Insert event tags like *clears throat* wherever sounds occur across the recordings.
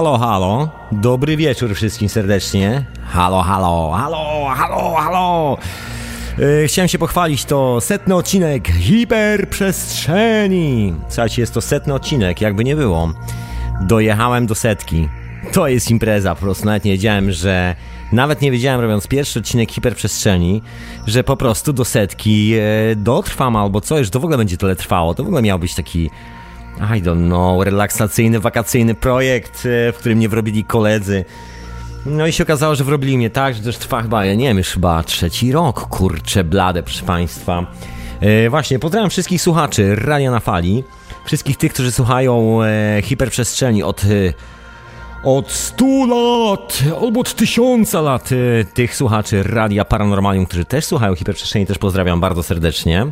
Halo, halo. Dobry wieczór wszystkim serdecznie. Halo, halo, halo, halo, halo. Yy, chciałem się pochwalić, to setny odcinek hiperprzestrzeni. Słuchajcie, jest to setny odcinek, jakby nie było. Dojechałem do setki. To jest impreza, po prostu nawet nie wiedziałem, że... Nawet nie wiedziałem, robiąc pierwszy odcinek hiperprzestrzeni, że po prostu do setki e, dotrwam albo coś, to w ogóle będzie tyle trwało. To w ogóle miał być taki i don't know, relaksacyjny, wakacyjny projekt, e, w którym mnie wrobili koledzy. No i się okazało, że wrobili mnie tak, że też trwa chyba, ja nie wiem, już chyba trzeci rok, kurcze blade, proszę Państwa. E, właśnie, pozdrawiam wszystkich słuchaczy Radia na Fali, wszystkich tych, którzy słuchają e, hiperprzestrzeni od... E, od 100 lat, albo od tysiąca lat e, tych słuchaczy Radia Paranormalium, którzy też słuchają hiperprzestrzeni, też pozdrawiam bardzo serdecznie.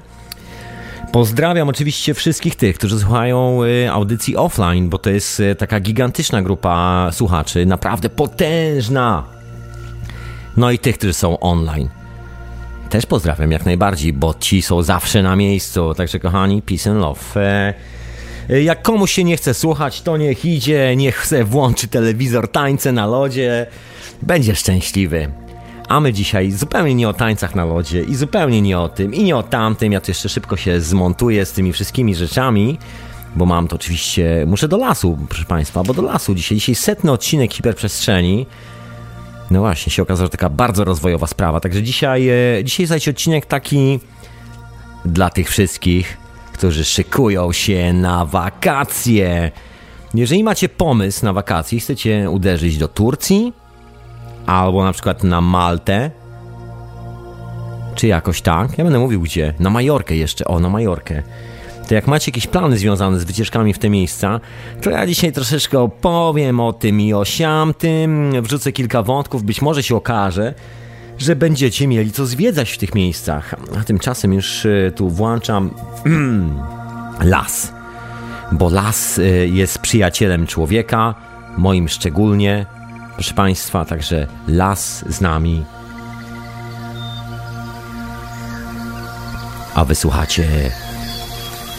Pozdrawiam oczywiście wszystkich tych, którzy słuchają y, audycji offline, bo to jest y, taka gigantyczna grupa słuchaczy, naprawdę potężna. No i tych, którzy są online. Też pozdrawiam jak najbardziej, bo ci są zawsze na miejscu. Także kochani, peace and love. E, e, jak komuś się nie chce słuchać, to niech idzie, niech se włączy telewizor, tańce na lodzie. Będzie szczęśliwy. A my dzisiaj zupełnie nie o tańcach na lodzie i zupełnie nie o tym i nie o tamtym. Ja tu jeszcze szybko się zmontuję z tymi wszystkimi rzeczami, bo mam to oczywiście, muszę do lasu, proszę Państwa, bo do lasu dzisiaj, dzisiaj setny odcinek hiperprzestrzeni. No właśnie, się okazało, że taka bardzo rozwojowa sprawa. Także dzisiaj, e, dzisiaj słuchajcie, odcinek taki dla tych wszystkich, którzy szykują się na wakacje. Jeżeli macie pomysł na wakacje i chcecie uderzyć do Turcji, albo na przykład na Maltę, czy jakoś tak. Ja będę mówił gdzie. Na Majorkę jeszcze, o, na Majorkę. To jak macie jakieś plany związane z wycieczkami w te miejsca, to ja dzisiaj troszeczkę opowiem o tym i o siamtym, wrzucę kilka wątków, być może się okaże, że będziecie mieli co zwiedzać w tych miejscach. A tymczasem już y, tu włączam *clears throat* las. Bo las y, jest przyjacielem człowieka, moim szczególnie, Proszę Państwa, także las z nami. A wysłuchacie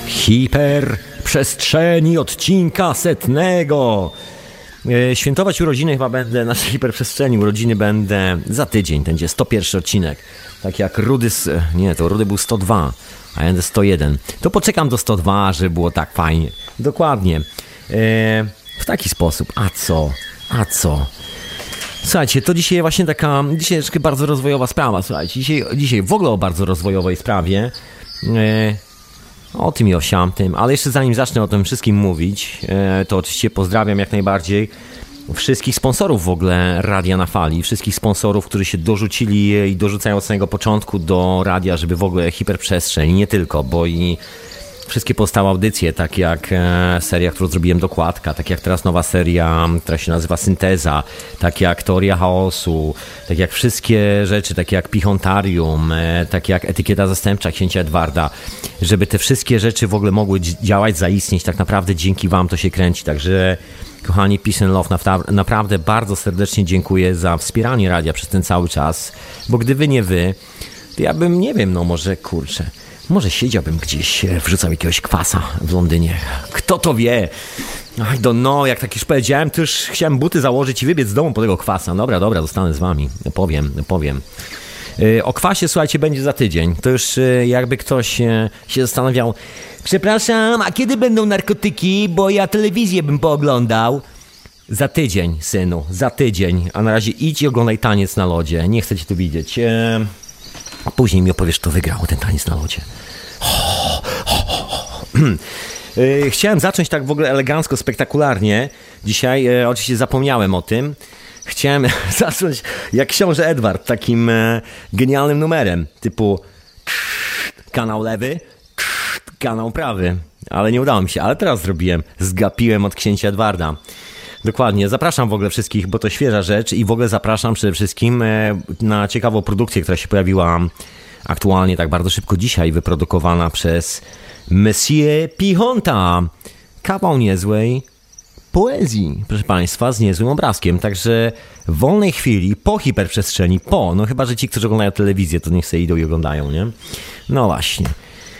hiperprzestrzeni odcinka setnego. E, świętować urodziny chyba będę, nasze *laughs* hiperprzestrzeni urodziny będę za tydzień, będzie 101 odcinek. Tak jak Rudy, nie, to Rudy był 102, a ja będę 101. To poczekam do 102, żeby było tak fajnie. Dokładnie. E, w taki sposób. A co? A co? Słuchajcie, to dzisiaj właśnie taka, dzisiaj bardzo rozwojowa sprawa, słuchajcie, dzisiaj, dzisiaj w ogóle o bardzo rozwojowej sprawie, e, o tym i o siamtym, ale jeszcze zanim zacznę o tym wszystkim mówić, e, to oczywiście pozdrawiam jak najbardziej wszystkich sponsorów w ogóle Radia na Fali, wszystkich sponsorów, którzy się dorzucili i dorzucają od samego początku do radia, żeby w ogóle hiperprzestrzeń, nie tylko, bo i wszystkie pozostałe audycje, tak jak e, seria, którą zrobiłem dokładka, tak jak teraz nowa seria, która się nazywa Synteza, tak jak Teoria Chaosu, tak jak wszystkie rzeczy, takie jak Pichontarium, e, tak jak Etykieta Zastępcza księcia Edwarda, żeby te wszystkie rzeczy w ogóle mogły działać, zaistnieć, tak naprawdę dzięki wam to się kręci, także kochani Peace and Love, naprawdę bardzo serdecznie dziękuję za wspieranie radia przez ten cały czas, bo gdyby nie wy, to ja bym, nie wiem, no może kurczę, może siedziałbym gdzieś, e, wrzucał jakiegoś kwasa w Londynie. Kto to wie? I don't know, jak tak już powiedziałem, to już chciałem buty założyć i wybiec z domu po tego kwasa. Dobra, dobra, zostanę z wami. Powiem, powiem. E, o kwasie, słuchajcie, będzie za tydzień. To już e, jakby ktoś się zastanawiał. Przepraszam, a kiedy będą narkotyki? Bo ja telewizję bym pooglądał. Za tydzień, synu, za tydzień. A na razie idź i oglądaj taniec na lodzie. Nie chcę cię tu widzieć. A później mi opowiesz, kto wygrał ten taniec na lodzie. E, *clears throat* chciałem zacząć tak w ogóle elegancko, spektakularnie. Dzisiaj e, oczywiście zapomniałem o tym. Chciałem *laughs* zacząć jak książę Edward, takim e, genialnym numerem, typu kanał lewy, kanał prawy. Ale nie udało mi się, ale teraz zrobiłem. Zgapiłem od księcia Edwarda. Dokładnie. Zapraszam w ogóle wszystkich, bo to świeża rzecz i w ogóle zapraszam przede wszystkim e, na ciekawą produkcję, która się pojawiła aktualnie tak bardzo szybko dzisiaj, wyprodukowana przez Monsieur Pichonta. Kawał niezłej poezji, proszę Państwa, z niezłym obrazkiem. Także w wolnej chwili, po hiperprzestrzeni, po, no chyba, że ci, którzy oglądają telewizję, to niech sobie idą i oglądają, nie? No właśnie.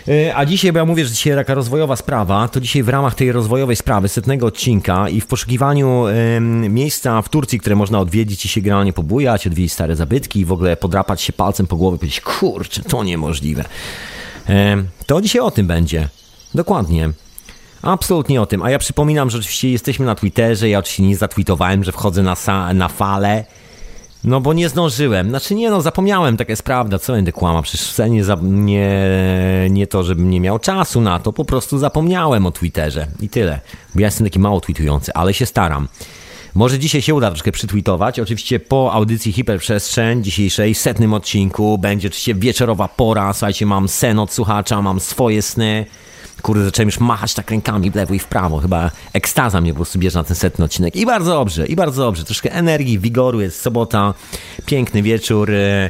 E, a dzisiaj, bo ja mówię, że dzisiaj taka rozwojowa sprawa, to dzisiaj w ramach tej rozwojowej sprawy, setnego odcinka i w poszukiwaniu miejsca w Turcji, które można odwiedzić i się generalnie pobujać, odwiedzić stare zabytki i w ogóle podrapać się palcem po głowie i powiedzieć, kurczę, to niemożliwe. to dzisiaj o tym będzie. Dokładnie. Absolutnie o tym. A ja przypominam, że oczywiście jesteśmy na Twitterze. Ja oczywiście nie zatweetowałem, że wchodzę na, na falę. No bo nie zdążyłem. Znaczy nie no, zapomniałem, taka jest prawda, co będę kłamał. Przecież nie, nie, nie to, żebym nie miał czasu na to, po prostu zapomniałem o Twitterze i tyle. Bo ja jestem taki mało tweetujący, ale się staram. Może dzisiaj się uda troszkę przytweetować. Oczywiście po audycji Hiperprzestrzeń, dzisiejszej setnym odcinku, będzie oczywiście wieczorowa pora. Słuchajcie, mam sen od słuchacza, mam swoje sny. Kurde, zacząłem już machać tak rękami w lewo i w prawo. Chyba ekstaza mnie po prostu bierze na ten setny odcinek. I bardzo dobrze, i bardzo dobrze. Troszkę energii, wigoru, jest sobota, piękny wieczór. E,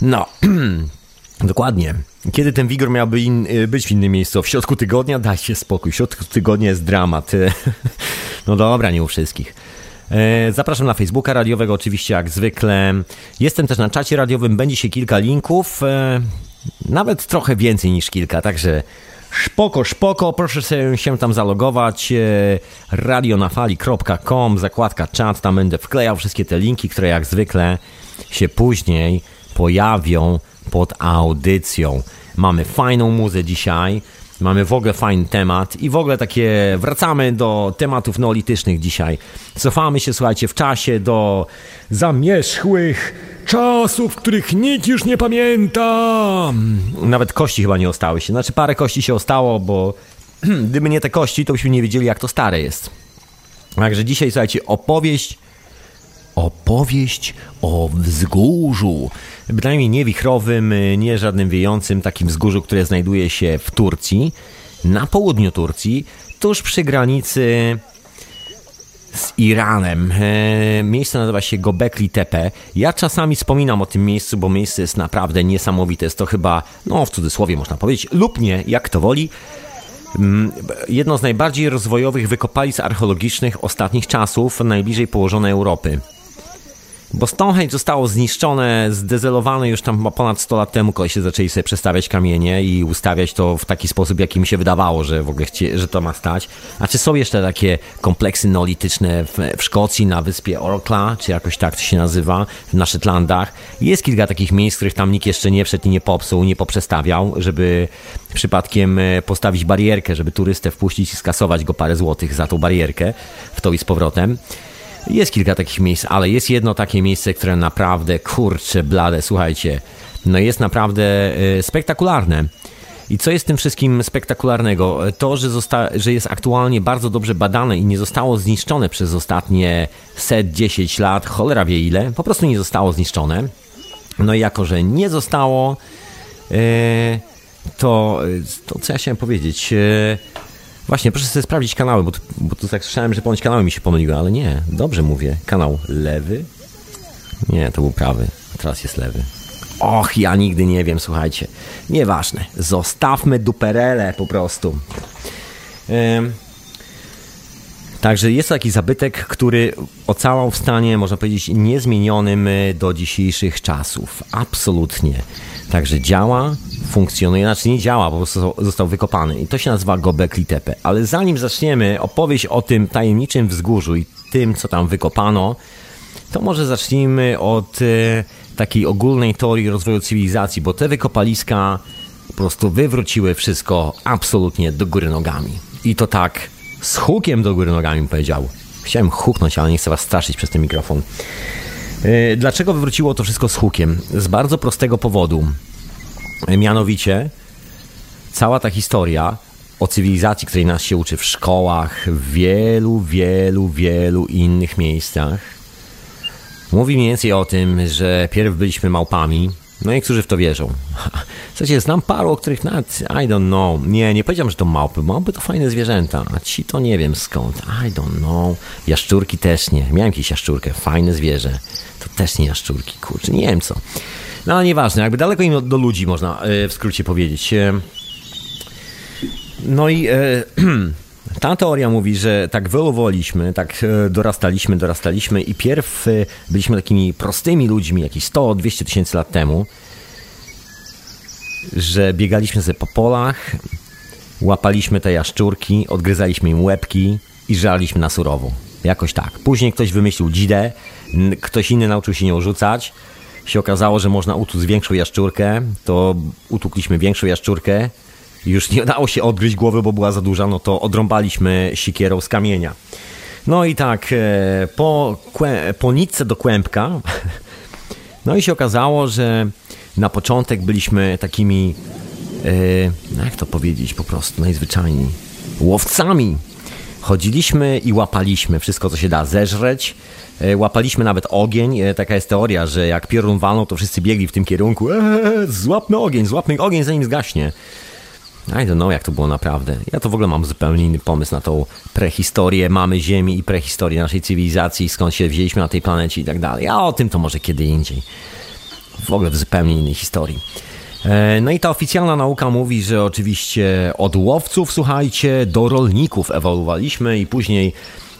no, *clears throat* dokładnie. Kiedy ten wigor miałby in, e, być w innym miejscu? W środku tygodnia? Dajcie spokój. W środku tygodnia jest dramat. *laughs* No dobra, nie u wszystkich. E, zapraszam na Facebooka radiowego, oczywiście jak zwykle. Jestem też na czacie radiowym, będzie się kilka linków, nawet trochę więcej niż kilka, także Szpoko, szpoko, proszę sobie się tam zalogować. E, radionafali.com, zakładka chat, tam będę wklejał wszystkie te linki, które jak zwykle się później pojawią pod audycją. Mamy fajną muzę dzisiaj. Mamy w ogóle fajny temat i w ogóle takie wracamy do tematów neolitycznych dzisiaj. Cofamy się, słuchajcie, w czasie do zamierzchłych czasów, których nikt już nie pamięta. Nawet kości chyba nie ostały się. Znaczy parę kości się ostało, bo *clears throat* gdyby nie te kości, to byśmy nie wiedzieli, jak to stare jest. Także dzisiaj, słuchajcie, opowieść opowieść o wzgórzu. Bynajmniej nie wichrowym, nie żadnym wiejącym, takim wzgórzu, które znajduje się w Turcji, na południu Turcji, tuż przy granicy z Iranem. E, miejsce nazywa się Gobekli Tepe. Ja czasami wspominam o tym miejscu, bo miejsce jest naprawdę niesamowite. Jest to chyba, no w cudzysłowie można powiedzieć, lub nie, jak to woli, mm, jedno z najbardziej rozwojowych wykopalisk archeologicznych ostatnich czasów najbliżej położonej Europy. Bo Stonehenge zostało zniszczone, zdezelowane już tam ponad 100 lat temu, się zaczęli sobie przestawiać kamienie i ustawiać to w taki sposób, jaki mi się wydawało, że w ogóle chcie, że to ma stać. A czy są jeszcze takie kompleksy neolityczne w, w Szkocji, na wyspie Orkla, czy jakoś tak to się nazywa, na Szetlandach. Jest kilka takich miejsc, których tam nikt jeszcze nie wszedł i nie popsuł, nie poprzestawiał, żeby przypadkiem e, postawić barierkę, żeby turystę wpuścić i skasować go parę złotych za tą barierkę w to i z powrotem. Jest kilka takich miejsc, ale jest jedno takie miejsce, które naprawdę, kurczę, blade, słuchajcie, no jest naprawdę y, spektakularne. I co jest tym wszystkim spektakularnego? To, że, że jest aktualnie bardzo dobrze badane i nie zostało zniszczone przez ostatnie set, 10 lat, cholera wie ile, po prostu nie zostało zniszczone. No i jako, że nie zostało, yy, to, to co ja chciałem powiedzieć? Yy, Właśnie, proszę sobie sprawdzić kanały, bo tu, bo tu tak słyszałem, że ponoć kanały mi się pomyliły, ale nie, dobrze mówię. Kanał lewy? Nie, to był prawy, teraz jest lewy. Och, ja nigdy nie wiem, słuchajcie. Nieważne, zostawmy duperele po prostu. Ym. Także jest to taki zabytek, który ocalał w stanie, można powiedzieć, niezmienionym y, do dzisiejszych czasów. Absolutnie. Także działa, funkcjonuje, znaczy nie działa, po prostu został wykopany i to się nazywa Gobekli Tepe. Ale zanim zaczniemy opowieść o tym tajemniczym wzgórzu i tym, co tam wykopano, to może zacznijmy od e, takiej ogólnej teorii rozwoju cywilizacji, bo te wykopaliska po prostu wywróciły wszystko absolutnie do góry nogami. I to tak z hukiem do góry nogami powiedział. Chciałem huknąć, ale nie chcę was straszyć przez ten mikrofon. E, dlaczego wywróciło to wszystko z hukiem? Z bardzo prostego powodu. Mianowicie, cała ta historia o cywilizacji, której nas się uczy w szkołach, w wielu, wielu, wielu innych miejscach, mówi mniej więcej o tym, że pierw byliśmy małpami, no niektórzy w to wierzą. *laughs* Słuchajcie, znam paru, o których nawet, I don't know. Nie, nie powiedziałem, że to małpy. Małpy to fajne zwierzęta, a ci to nie wiem skąd. I don't know. Jaszczurki też nie. Miałem jakieś jaszczurkę, fajne zwierzę. To też nie jaszczurki, kurczę, nie wiem co. No ale nieważne, jakby daleko im do, do ludzi można e, w skrócie powiedzieć. E, no i e, *clears throat* ta teoria mówi, że tak wyłowoliśmy, tak dorastaliśmy, dorastaliśmy i pierw byliśmy takimi prostymi ludźmi jakieś 100-200 tysięcy lat temu. że biegaliśmy sobie po polach, łapaliśmy te jaszczurki, odgryzaliśmy im łebki i żarliśmy na surowo. Jakoś tak. Później ktoś wymyślił dzidę, ktoś inny nauczył się nią rzucać. Się okazało, że można utłuc większą jaszczurkę, to utukliśmy większą jaszczurkę. Już nie dało się odgryźć głowy, bo była za duża, no to odrąbaliśmy sikierą z kamienia. No i tak, e, po, po nitce do kłębka, *laughs* no i się okazało, że na początek byliśmy takimi, e, jak to powiedzieć po prostu, najzwyczajniej, łowcami. Chodziliśmy i łapaliśmy wszystko, co się da zeżreć. E, łapaliśmy nawet ogień. Taka jest teoria, że jak piorun walną, to wszyscy biegli w tym kierunku. Eee, złapmy ogień, złapmy ogień, zanim zgaśnie. I don't know, jak to było naprawdę. Ja to w ogóle mam zupełnie inny pomysł na tą prehistorię mamy Ziemi i prehistorię naszej cywilizacji, skąd się wzięliśmy na tej planecie i tak dalej. A o tym to może kiedy indziej. W ogóle w zupełnie innej historii. E, no i ta oficjalna nauka mówi, że oczywiście od łowców, słuchajcie, do rolników ewoluowaliśmy i później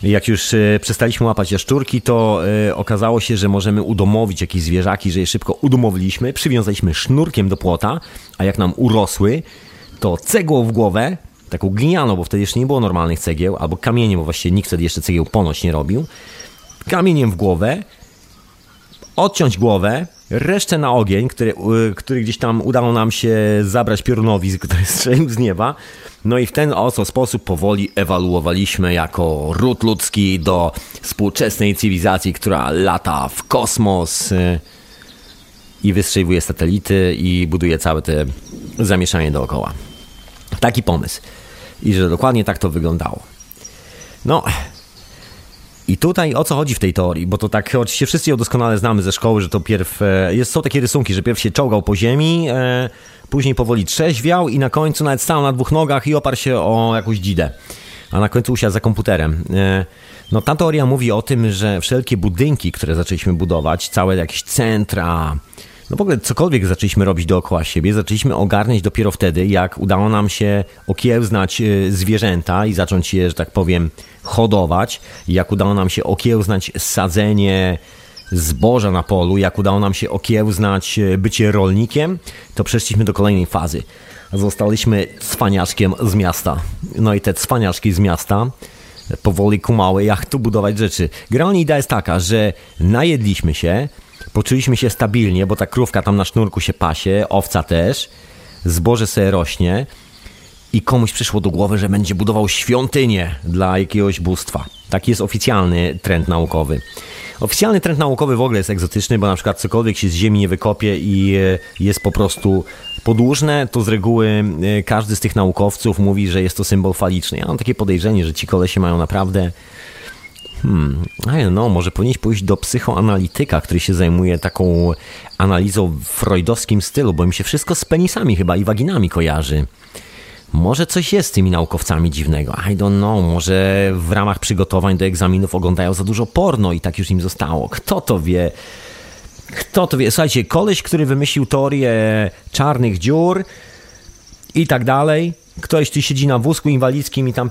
jak już e, przestaliśmy łapać jaszczurki, to e, okazało się, że możemy udomowić jakieś zwierzaki, że je szybko udomowiliśmy, przywiązaliśmy sznurkiem do płota, a jak nam urosły, to cegłą w głowę, taką glinianą, bo wtedy jeszcze nie było normalnych cegieł, albo kamieniem, bo właściwie nikt wtedy jeszcze cegieł ponoć nie robił, kamieniem w głowę, odciąć głowę, resztę na ogień, który, który gdzieś tam udało nam się zabrać piorunowi, *laughs* który strzelił z nieba. No i w ten oto sposób powoli ewaluowaliśmy jako ród ludzki do współczesnej cywilizacji, która lata w kosmos y, i wystrzeliwuje satelity i buduje całe te zamieszanie dookoła. Taki pomysł. I że dokładnie tak to wyglądało. No, i tutaj o co chodzi w tej teorii? Bo to tak, oczywiście wszyscy ją doskonale znamy ze szkoły, że to pierw, e, jest, są takie rysunki, że pierw się czołgał po ziemi, e, później powoli trzeźwiał i na końcu nawet stał na dwóch nogach i oparł się o jakąś dzidę. A na końcu usiadł za komputerem. E, no ta teoria mówi o tym, że wszelkie budynki, które zaczęliśmy budować, całe jakieś centra, no w ogóle cokolwiek zaczęliśmy robić dookoła siebie, zaczęliśmy ogarniać dopiero wtedy, jak udało nam się okiełznać e, zwierzęta i zacząć je, że tak powiem, hodować, jak udało nam się okiełznać sadzenie zboża na polu, jak udało nam się okiełznać e, bycie rolnikiem, to przeszliśmy do kolejnej fazy. Zostaliśmy cwaniaczkiem z miasta. No i te cwaniaczki z miasta powoli kumały, jak tu budować rzeczy. Generalnie idea jest taka, że najedliśmy się, Poczuliśmy się stabilnie, bo ta krówka tam na sznurku się pasie, owca też, zboże sobie rośnie i komuś przyszło do głowy, że będzie budował świątynię dla jakiegoś bóstwa. Taki jest oficjalny trend naukowy. Oficjalny trend naukowy w ogóle jest egzotyczny, bo na przykład cokolwiek się z ziemi nie wykopie i e, jest po prostu podłużne, to z reguły e, każdy z tych naukowców mówi, że jest to symbol faliczny. Ja mam takie podejrzenie, że ci kolesie mają naprawdę Hmm, I know, może powinieneś pójść do psychoanalityka, który się zajmuje taką analizą w freudowskim stylu, bo mi się wszystko z penisami chyba i waginami kojarzy. Może coś jest z tymi naukowcami dziwnego. I don't know, może w ramach przygotowań do egzaminów oglądają za dużo porno i tak już im zostało. Kto to wie? Kto to wie? Słuchajcie, koleś, który wymyślił teorię czarnych dziur i tak dalej, ktoś tu siedzi na wózku inwalidzkim i tam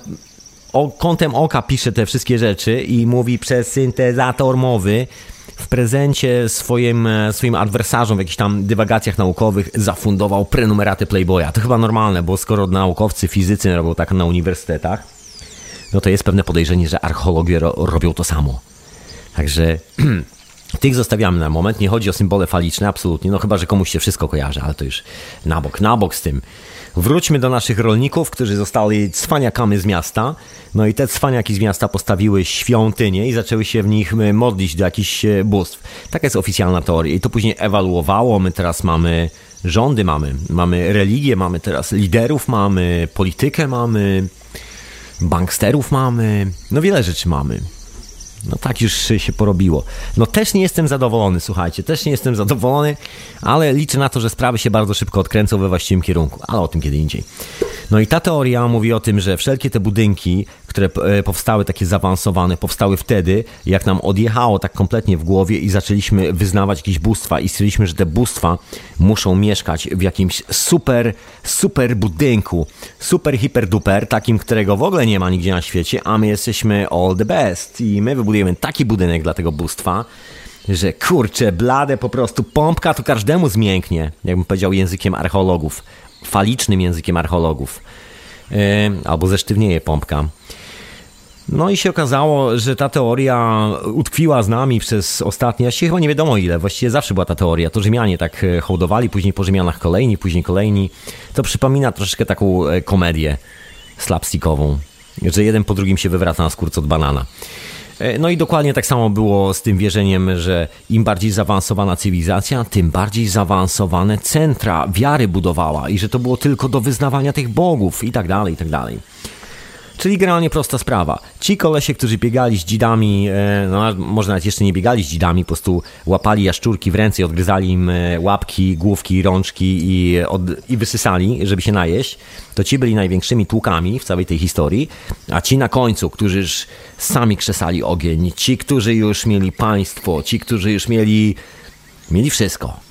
o, kątem oka pisze te wszystkie rzeczy i mówi przez syntezator mowy w prezencie swoim, e, swoim adwersarzom w jakichś tam dywagacjach naukowych zafundował prenumeraty Playboya. To chyba normalne, bo skoro naukowcy, fizycy robią tak na uniwersytetach, no to jest pewne podejrzenie, że archeologie ro robią to samo. Także *clears throat* tych zostawiamy na moment. Nie chodzi o symbole faliczne, absolutnie. No chyba, że komuś się wszystko kojarzy, ale to już na bok, na bok z tym. Wróćmy do naszych rolników, którzy zostali cwaniakami z miasta. No i te cwaniaki z miasta postawiły świątynie i zaczęły się w nich e, modlić do jakichś e, bóstw. Taka jest oficjalna teoria. I to później ewaluowało. My teraz mamy rządy, mamy, mamy religię, mamy teraz liderów, mamy politykę, mamy banksterów, mamy. No wiele rzeczy mamy. No tak już się porobiło. No też nie jestem zadowolony, słuchajcie, też nie jestem zadowolony, ale liczę na to, że sprawy się bardzo szybko odkręcą we właściwym kierunku, ale o tym kiedy indziej. No i ta teoria mówi o tym, że wszelkie te budynki, które e, powstały takie zaawansowane, powstały wtedy, jak nam odjechało tak kompletnie w głowie i zaczęliśmy wyznawać jakieś bóstwa i stwierdziliśmy, że te bóstwa muszą mieszkać w jakimś super, super budynku, super, hiper, duper, takim, którego w ogóle nie ma nigdzie na świecie, a my jesteśmy all the best i my wybudujemy taki budynek dla tego bóstwa, że kurczę, blade po prostu pompka to każdemu zmięknie, jakbym powiedział językiem archeologów, falicznym językiem archeologów. Yy, albo zesztywnieje pompka. No i się okazało, że ta teoria utkwiła z nami przez ostatnie, właściwie chyba nie wiadomo ile, właściwie zawsze była ta teoria. To Rzymianie tak e, hołdowali, później po Rzymianach kolejni, później kolejni. To przypomina troszeczkę taką e, komedię slapstickową, że jeden po drugim się wywraca na skórce od banana. E, no i dokładnie tak samo było z tym wierzeniem, że im bardziej zaawansowana cywilizacja, tym bardziej zaawansowane centra wiary budowała i że to było tylko do wyznawania tych bogów i tak dalej, i tak dalej. Czyli generalnie prosta sprawa. Ci kolesie, którzy biegali z dzidami, e, no może nawet jeszcze nie biegali z dzidami, po prostu łapali jaszczurki w ręce i odgryzali im e, łapki, główki, rączki i, od, i wysysali, żeby się najeść, to ci byli największymi tłukami w całej tej historii, a ci na końcu, którzy już sami krzesali ogień, ci, którzy już mieli państwo, ci, którzy już mieli, mieli wszystko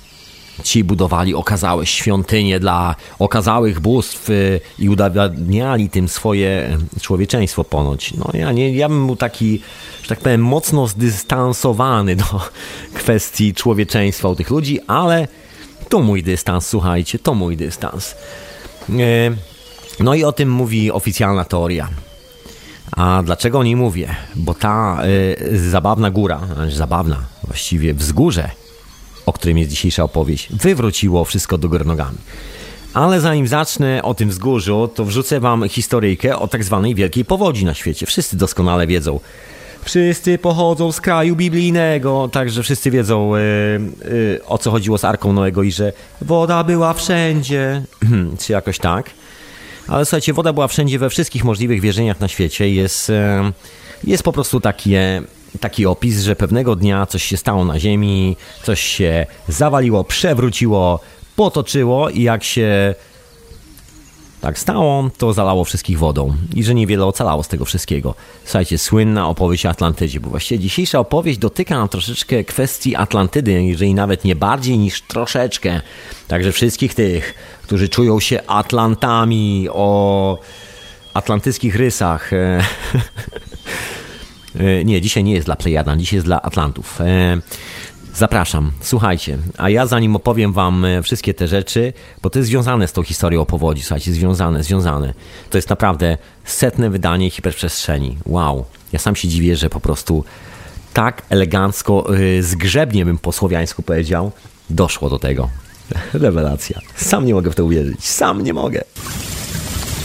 Ci budowali okazałe świątynie dla okazałych bóstw y, i udowadniali tym swoje człowieczeństwo ponoć. No ja, nie, ja bym był taki, że tak powiem, mocno zdystansowany do *laughs* kwestii człowieczeństwa u tych ludzi, ale to mój dystans, słuchajcie, to mój dystans. Y, no i o tym mówi oficjalna teoria. A dlaczego o niej mówię? Bo ta y, zabawna góra, zabawna, właściwie wzgórze, o którym jest dzisiejsza opowieść, wywróciło wszystko do góry nogami. Ale zanim zacznę o tym wzgórzu, to wrzucę wam historyjkę o tak zwanej wielkiej powodzi na świecie. Wszyscy doskonale wiedzą. Wszyscy pochodzą z kraju biblijnego, także wszyscy wiedzą yy, yy, o co chodziło z Arką Noego i że woda była wszędzie, *clears throat* czy jakoś tak. Ale słuchajcie, woda była wszędzie we wszystkich możliwych wierzeniach na świecie. Jest, yy, jest po prostu takie taki opis, że pewnego dnia coś się stało na Ziemi, coś się zawaliło, przewróciło, potoczyło i jak się tak stało, to zalało wszystkich wodą i że niewiele ocalało z tego wszystkiego. Słuchajcie, słynna opowieść o Atlantydzie, bo właściwie dzisiejsza opowieść dotyka nam troszeczkę kwestii Atlantydy, jeżeli nawet nie bardziej niż troszeczkę. Także wszystkich tych, którzy czują się Atlantami o atlantyckich rysach. *laughs* E, nie, dzisiaj nie jest dla Plejadan, dzisiaj jest dla Atlantów. E, zapraszam, słuchajcie, a ja zanim opowiem wam e, wszystkie te rzeczy, bo to jest związane z tą historią o powodzi, słuchajcie, związane, związane. To jest naprawdę setne wydanie hiperprzestrzeni. Wow, ja sam się dziwię, że po prostu tak elegancko, zgrzebnie bym po słowiańsku powiedział, doszło do tego. *laughs* Rewelacja. Sam nie mogę w to uwierzyć, sam nie mogę.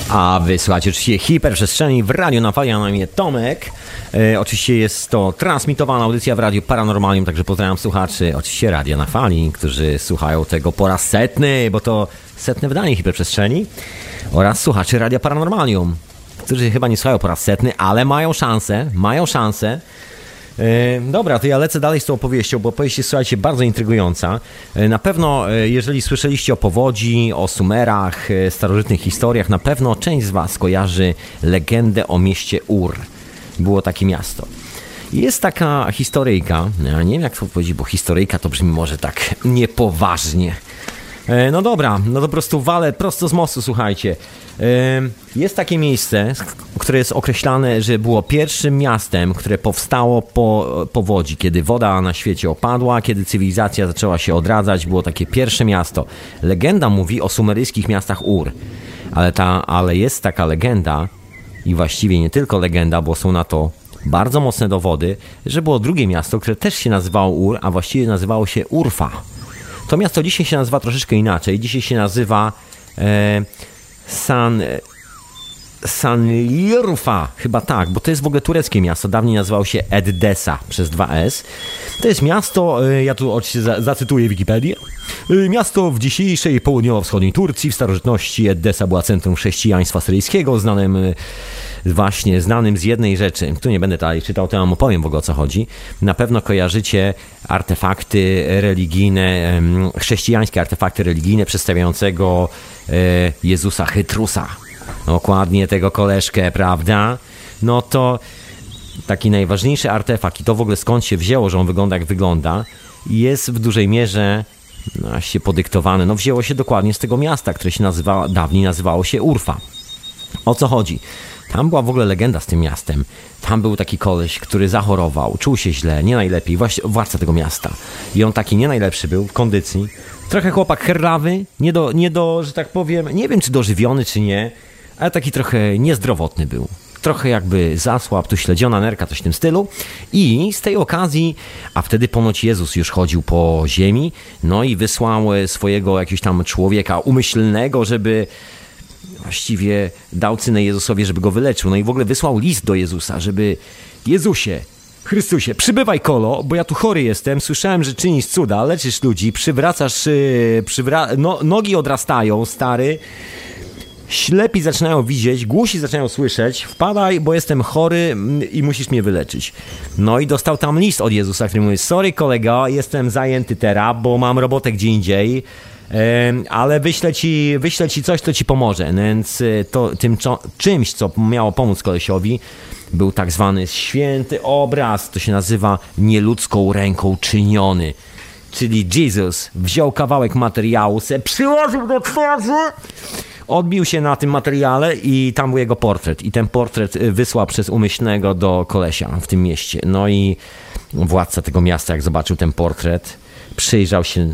A wysłuchajcie oczywiście hiperprzestrzeni w radiu na fali, na imię Tomek. E, oczywiście jest to transmitowana audycja w Radiu Paranormalium, także pozdrawiam słuchaczy, oczywiście Radia na Fali, którzy słuchają tego po raz setny, bo to setne wydanie hiperprzestrzeni oraz słuchaczy Radia Paranormalium, którzy chyba nie słuchają po raz setny, ale mają szansę, mają szansę. E, Dobra, to ja lecę dalej z tą opowieścią, bo opowieść jest, słuchajcie, bardzo intrygująca. E, na pewno, jeżeli słyszeliście o powodzi, o Sumerach, starożytnych historiach, na pewno część z Was kojarzy legendę o mieście Ur było takie miasto. Jest taka historyjka, ja nie wiem jak to powiedzieć, bo historyjka to brzmi może tak niepoważnie. E, no dobra, no to po prostu walę prosto z mostu, słuchajcie. E, jest takie miejsce, które jest określane, że było pierwszym miastem, które powstało po powodzi, kiedy woda na świecie opadła, kiedy cywilizacja zaczęła się odradzać, było takie pierwsze miasto. Legenda mówi o sumeryjskich miastach Ur, ale, ta, ale jest taka legenda, i właściwie nie tylko legenda, bo są na to bardzo mocne dowody, że było drugie miasto, które też się nazywało Ur, a właściwie nazywało się Urfa. To miasto dzisiaj się nazywa troszeczkę inaczej. Dzisiaj się nazywa e, San Sanlirfa, chyba tak, bo to jest w ogóle tureckie miasto. Dawniej nazywało się Edessa przez 2S. To jest miasto, e, ja tu oczywiście zacytuję Wikipedię. E, miasto w dzisiejszej południowo-wschodniej Turcji. W starożytności Edessa była centrum chrześcijaństwa syryjskiego, znanym e, właśnie znanym z jednej rzeczy. Tu nie będę dalej czytał, to wam opowiem w ogóle o co chodzi. Na pewno kojarzycie artefakty religijne, chrześcijańskie artefakty religijne przedstawiającego Jezusa Chytrusa dokładnie tego koleżkę, prawda? No to taki najważniejszy artefakt i to w ogóle skąd się wzięło, że on wygląda jak wygląda, jest w dużej mierze no, się podyktowany. No wzięło się dokładnie z tego miasta, które się nazywa, dawniej nazywało się Urfa. O co chodzi? Tam była w ogóle legenda z tym miastem. Tam był taki koleś, który zachorował, czuł się źle, nie najlepiej, właśnie władca tego miasta. I on taki nie najlepszy był w kondycji. Trochę chłopak herlawy, nie do, nie do, że tak powiem, nie wiem czy dożywiony, czy nie, ale taki trochę niezdrowotny był trochę jakby zasłab, tu śledziona nerka, coś w tym stylu. I z tej okazji, a wtedy ponoć Jezus już chodził po ziemi, no i wysłał swojego jakiegoś tam człowieka umyślnego, żeby właściwie dał cynę Jezusowi, żeby go wyleczył. No i w ogóle wysłał list do Jezusa, żeby Jezusie, Chrystusie, przybywaj kolo, bo ja tu chory jestem, słyszałem, że czynisz cuda, leczysz ludzi, przywracasz, yy, przywra no, nogi odrastają, stary, ślepi zaczynają widzieć, głusi zaczynają słyszeć, wpadaj, bo jestem chory mm, i musisz mnie wyleczyć. No i dostał tam list od Jezusa, który mówi, sorry kolego, jestem zajęty teraz, bo mam robotę gdzie indziej, ale wyślę ci, wyślę ci coś, co ci pomoże. Więc e, to, tym czymś, co miało pomóc kolesiowi, był tak zwany święty obraz, to się nazywa nieludzką ręką czyniony. Czyli Jesus wziął kawałek materiału, se przyłożył do twarzy, odbił się na tym materiale i tam był jego portret. I ten portret e, wysłał przez umyślnego do kolesia w tym mieście. No i władca tego miasta, jak zobaczył ten portret, przyjrzał się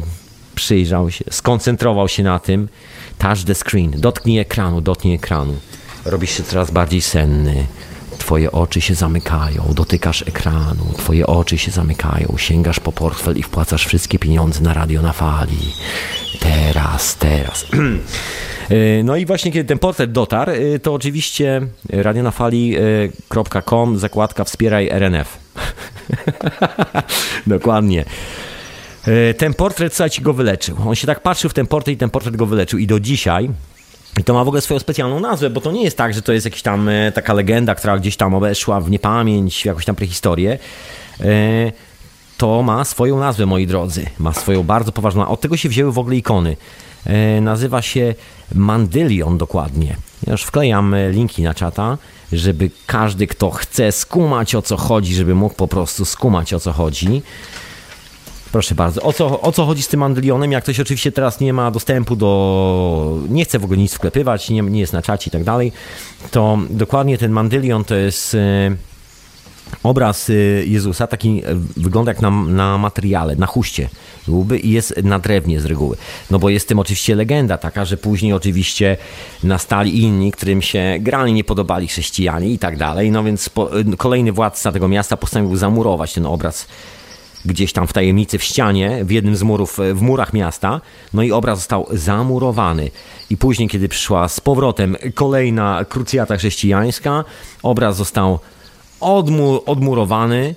przyjrzał się, skoncentrował się na tym. Touch the screen, dotknij ekranu, dotknij ekranu. Robisz się coraz bardziej senny. Twoje oczy się zamykają, dotykasz ekranu, twoje oczy się zamykają, sięgasz po portfel i wpłacasz wszystkie pieniądze na radio na fali. Teraz, teraz. *clears throat* E, no i właśnie kiedy ten portret dotarł, e, to oczywiście radionafali.com zakładka wspieraj RNF. *laughs* Dokładnie. E, ten portret, słuchajcie, go wyleczył. On się tak patrzył w ten portret i ten portret go wyleczył. I do dzisiaj i to ma w ogóle swoją specjalną nazwę, bo to nie jest tak, że to jest jakaś tam e, taka legenda, która gdzieś tam obeszła w niepamięć, w jakąś tam prehistorię. E, to ma swoją nazwę, moi drodzy. Ma swoją bardzo poważną. Od tego się wzięły w ogóle ikony. Nazywa się Mandylion dokładnie. Ja już wklejam linki na czata, żeby każdy, kto chce skumać o co chodzi, żeby mógł po prostu skumać o co chodzi. Proszę bardzo. O co, o co chodzi z tym Mandylionem? Jak ktoś oczywiście teraz nie ma dostępu do... nie chce w ogóle nic wklepywać, nie, nie jest na czacie i tak dalej, to dokładnie ten Mandylion to jest e, obraz e, Jezusa, taki e, wygląda jak na, na materiale, na chuście byłby i jest na drewnie z reguły. No bo jest tym oczywiście legenda taka, że później oczywiście nastali inni, którym się grali nie podobali chrześcijanie i tak dalej. No więc po, kolejny władca tego miasta postanowił zamurować ten obraz gdzieś tam w tajemnicy w ścianie, w jednym z murów, w murach miasta. No i obraz został zamurowany. I później, kiedy przyszła z powrotem kolejna krucjata chrześcijańska, obraz został odmu odmurowany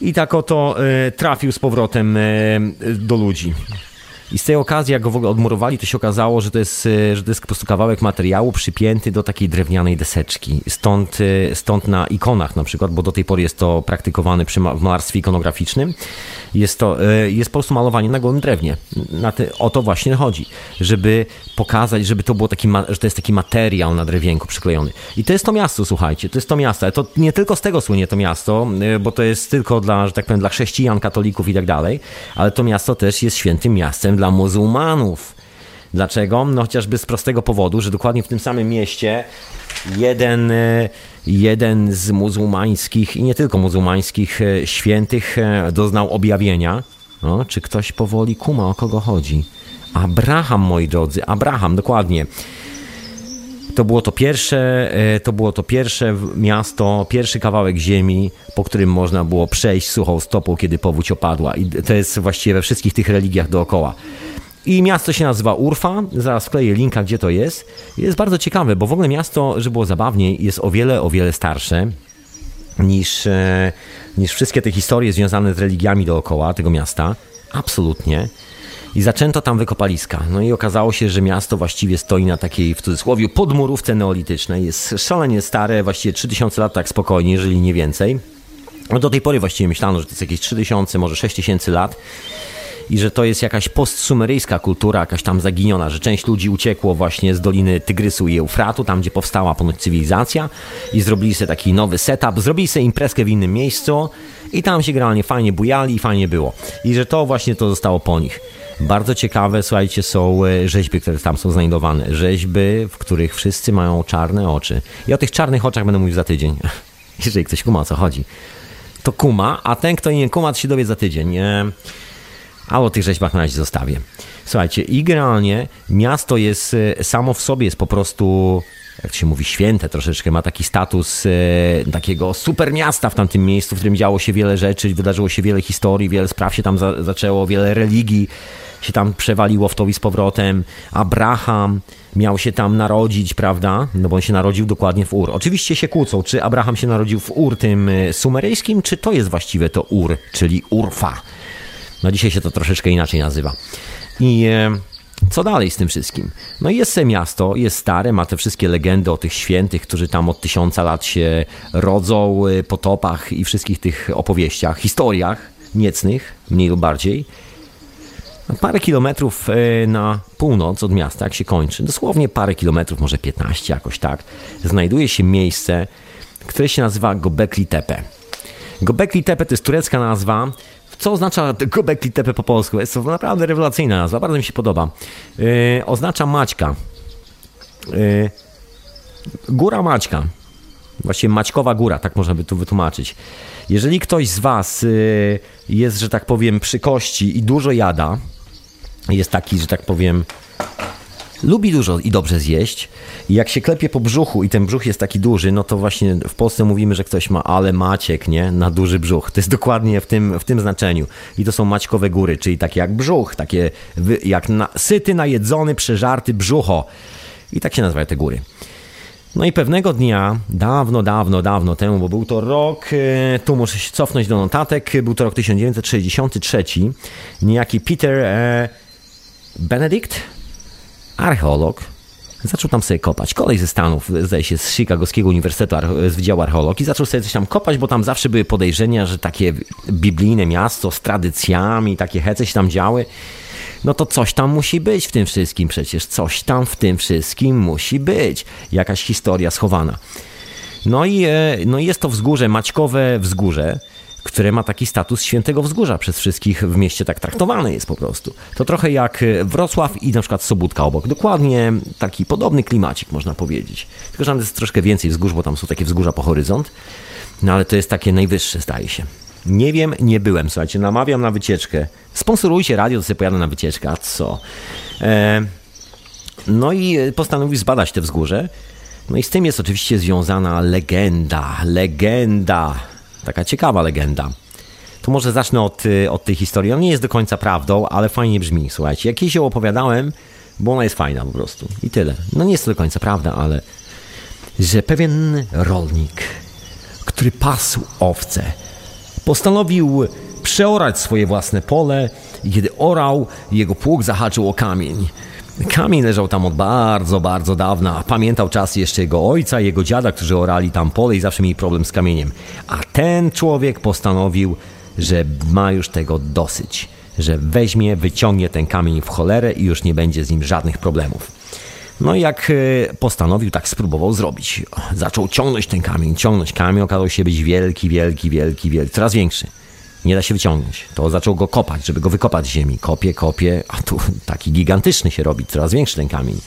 i tak oto y, trafił z powrotem y, do ludzi. I z tej okazji, jak go w ogóle odmurowali, to się okazało, że to jest, e, że to jest po prostu kawałek materiału przypięty do takiej drewnianej deseczki. Stąd, e, stąd na ikonach na przykład, bo do tej pory jest to praktykowane przy malarstwie ikonograficznym, jest to e, jest po prostu malowanie na gołym drewnie. Na te, o to właśnie chodzi, żeby pokazać, żeby to było taki, że to jest taki materiał na drewienku przyklejony. I to jest to miasto, słuchajcie, to jest to miasto. Ale to nie tylko z tego słynie to miasto, bo to jest tylko dla, że tak powiem, dla chrześcijan, katolików i tak dalej, ale to miasto też jest świętym miastem dla muzułmanów. Dlaczego? No chociażby z prostego powodu, że dokładnie w tym samym mieście jeden, e, jeden z muzułmańskich i nie tylko muzułmańskich e, świętych e, doznał objawienia. No, czy ktoś powoli kuma, o kogo chodzi? Abraham, moi drodzy, Abraham, dokładnie. To było to pierwsze, to było to pierwsze miasto, pierwszy kawałek ziemi, po którym można było przejść suchą stopą, kiedy powódź opadła. I to jest właściwie we wszystkich tych religiach dookoła. I miasto się nazywa Urfa, zaraz wkleję linka, gdzie to jest. Jest bardzo ciekawe, bo w ogóle miasto, żeby było zabawniej, jest o wiele, o wiele starsze niż, e, niż wszystkie te historie związane z religiami dookoła tego miasta. Absolutnie. I zaczęto tam wykopaliska. No i okazało się, że miasto właściwie stoi na takiej, w cudzysłowie, podmurówce neolitycznej. Jest szalenie stare, właściwie 3000 lat tak spokojnie, jeżeli nie więcej. No do tej pory właściwie myślano, że to jest jakieś 3000, może 6000 lat. i że to jest jakaś postsumeryjska kultura, jakaś tam zaginiona, że część ludzi uciekło właśnie z Doliny Tygrysu i Eufratu, tam gdzie powstała ponoć cywilizacja i zrobili sobie taki nowy setup, zrobili sobie imprezkę w innym miejscu i tam się generalnie fajnie bujali i fajnie było. I że to właśnie to zostało po nich. Bardzo ciekawe, słuchajcie, są e, rzeźby, które tam są znajdowane. Rzeźby, w których wszyscy mają czarne oczy. I o tych czarnych oczach będę mówił za tydzień. *laughs* Jeżeli ktoś kuma o co chodzi. To kuma, a ten, kto nie kuma, to się dowie za tydzień. A o tych rzeźbach na razie zostawię. Słuchajcie, i generalnie miasto jest e, samo w sobie, jest po prostu jak się mówi, święte troszeczkę, ma taki status e, takiego super miasta w tamtym miejscu, w którym działo się wiele rzeczy, wydarzyło się wiele historii, wiele spraw się tam za, zaczęło, wiele religii się tam przewaliło w to i z powrotem. Abraham miał się tam narodzić, prawda? No bo on się narodził dokładnie w Ur. Oczywiście się kłócą, czy Abraham się narodził w Ur tym e, sumeryjskim, czy to jest właściwe to Ur, czyli Urfa. No dzisiaj się to troszeczkę inaczej nazywa. I... E, co dalej z tym wszystkim? No jest se miasto, jest stare, ma te wszystkie legendy o tych świętych, którzy tam od tysiąca lat się rodzą, y, potopach i wszystkich tych opowieściach, historiach niecnych, mniej lub bardziej. Parę kilometrów y, na północ od miasta, jak się kończy, dosłownie parę kilometrów, może 15 jakoś tak, znajduje się miejsce, które się nazywa Gobekli Tepe. Gobekli Tepe to jest turecka nazwa, co oznacza *laughs* Göbekli Tepe po polsku? Jest to naprawdę rewelacyjna nazwa, bardzo mi się podoba. Yy, oznacza Maćka. Yy, góra Maćka. Właściwie Maćkowa Góra, tak można by tu wytłumaczyć. Jeżeli ktoś z Was jest, że tak powiem, przy kości i dużo jada, jest taki, że tak powiem, lubi dużo i dobrze zjeść. I jak się klepie po brzuchu i ten brzuch jest taki duży, no to właśnie w Polsce mówimy, że ktoś ma ale Maciek, nie? Na duży brzuch. To jest dokładnie w tym, w tym znaczeniu. I to są Maćkowe góry, czyli takie jak brzuch, takie jak na, syty, najedzony, przeżarty brzucho. I tak się nazywają te góry. No i pewnego dnia, dawno, dawno, dawno temu, bo był to rok, e, tu muszę się cofnąć do notatek, był to rok 1963, niejaki Peter Benedict, archeolog, zaczął tam sobie kopać. Kolej ze Stanów, zdaje się, z Chicagowskiego Uniwersytetu z Wydziału Archeologii, zaczął sobie coś tam kopać, bo tam zawsze były podejrzenia, że takie biblijne miasto z tradycjami, takie hece się tam działy. No to coś tam musi być w tym wszystkim przecież, coś tam w tym wszystkim musi być. Jakaś historia schowana. No i, e, no i jest to wzgórze, Maćkowe wzgórze, które ma taki status świętego wzgórza przez wszystkich w mieście tak traktowane jest po prostu. To trochę jak Wrocław i na przykład Sobótka obok. Dokładnie taki podobny klimacik można powiedzieć. Tylko, że tam jest troszkę więcej wzgórz, bo tam są takie wzgórza po horyzont. No ale to jest takie najwyższe, zdaje się. Nie wiem, nie byłem, słuchajcie, namawiam na wycieczkę. Sponsorujcie radio, to sobie pojadę na wycieczkę, a co? E, no i postanowił zbadać te wzgórze. No i z tym jest oczywiście związana legenda, legenda Taka ciekawa legenda. To może zacznę od, y, od tej historii. On nie jest do końca prawdą, ale fajnie brzmi. Słuchajcie, jak się opowiadałem, bo ona jest fajna po prostu. I tyle. No nie jest to do końca prawda, ale że pewien rolnik, który pasł owce, postanowił przeorać swoje własne pole i kiedy orał, jego pług zahaczył o kamień. Kamień leżał tam od bardzo, bardzo dawna. Pamiętał czas jeszcze jego ojca, jego dziada, którzy orali tam pole i zawsze mieli problem z kamieniem. A ten człowiek postanowił, że ma już tego dosyć. Że weźmie, wyciągnie ten kamień w cholerę i już nie będzie z nim żadnych problemów. No i jak e, postanowił, tak spróbował zrobić. Zaczął ciągnąć ten kamień, ciągnąć kamień, okazał się być wielki, wielki, wielki, wielki, coraz większy nie da się wyciągnąć. To zaczął go kopać, żeby go wykopać z ziemi. Kopie, kopie, a tu taki gigantyczny się robi, coraz większy ten kamień.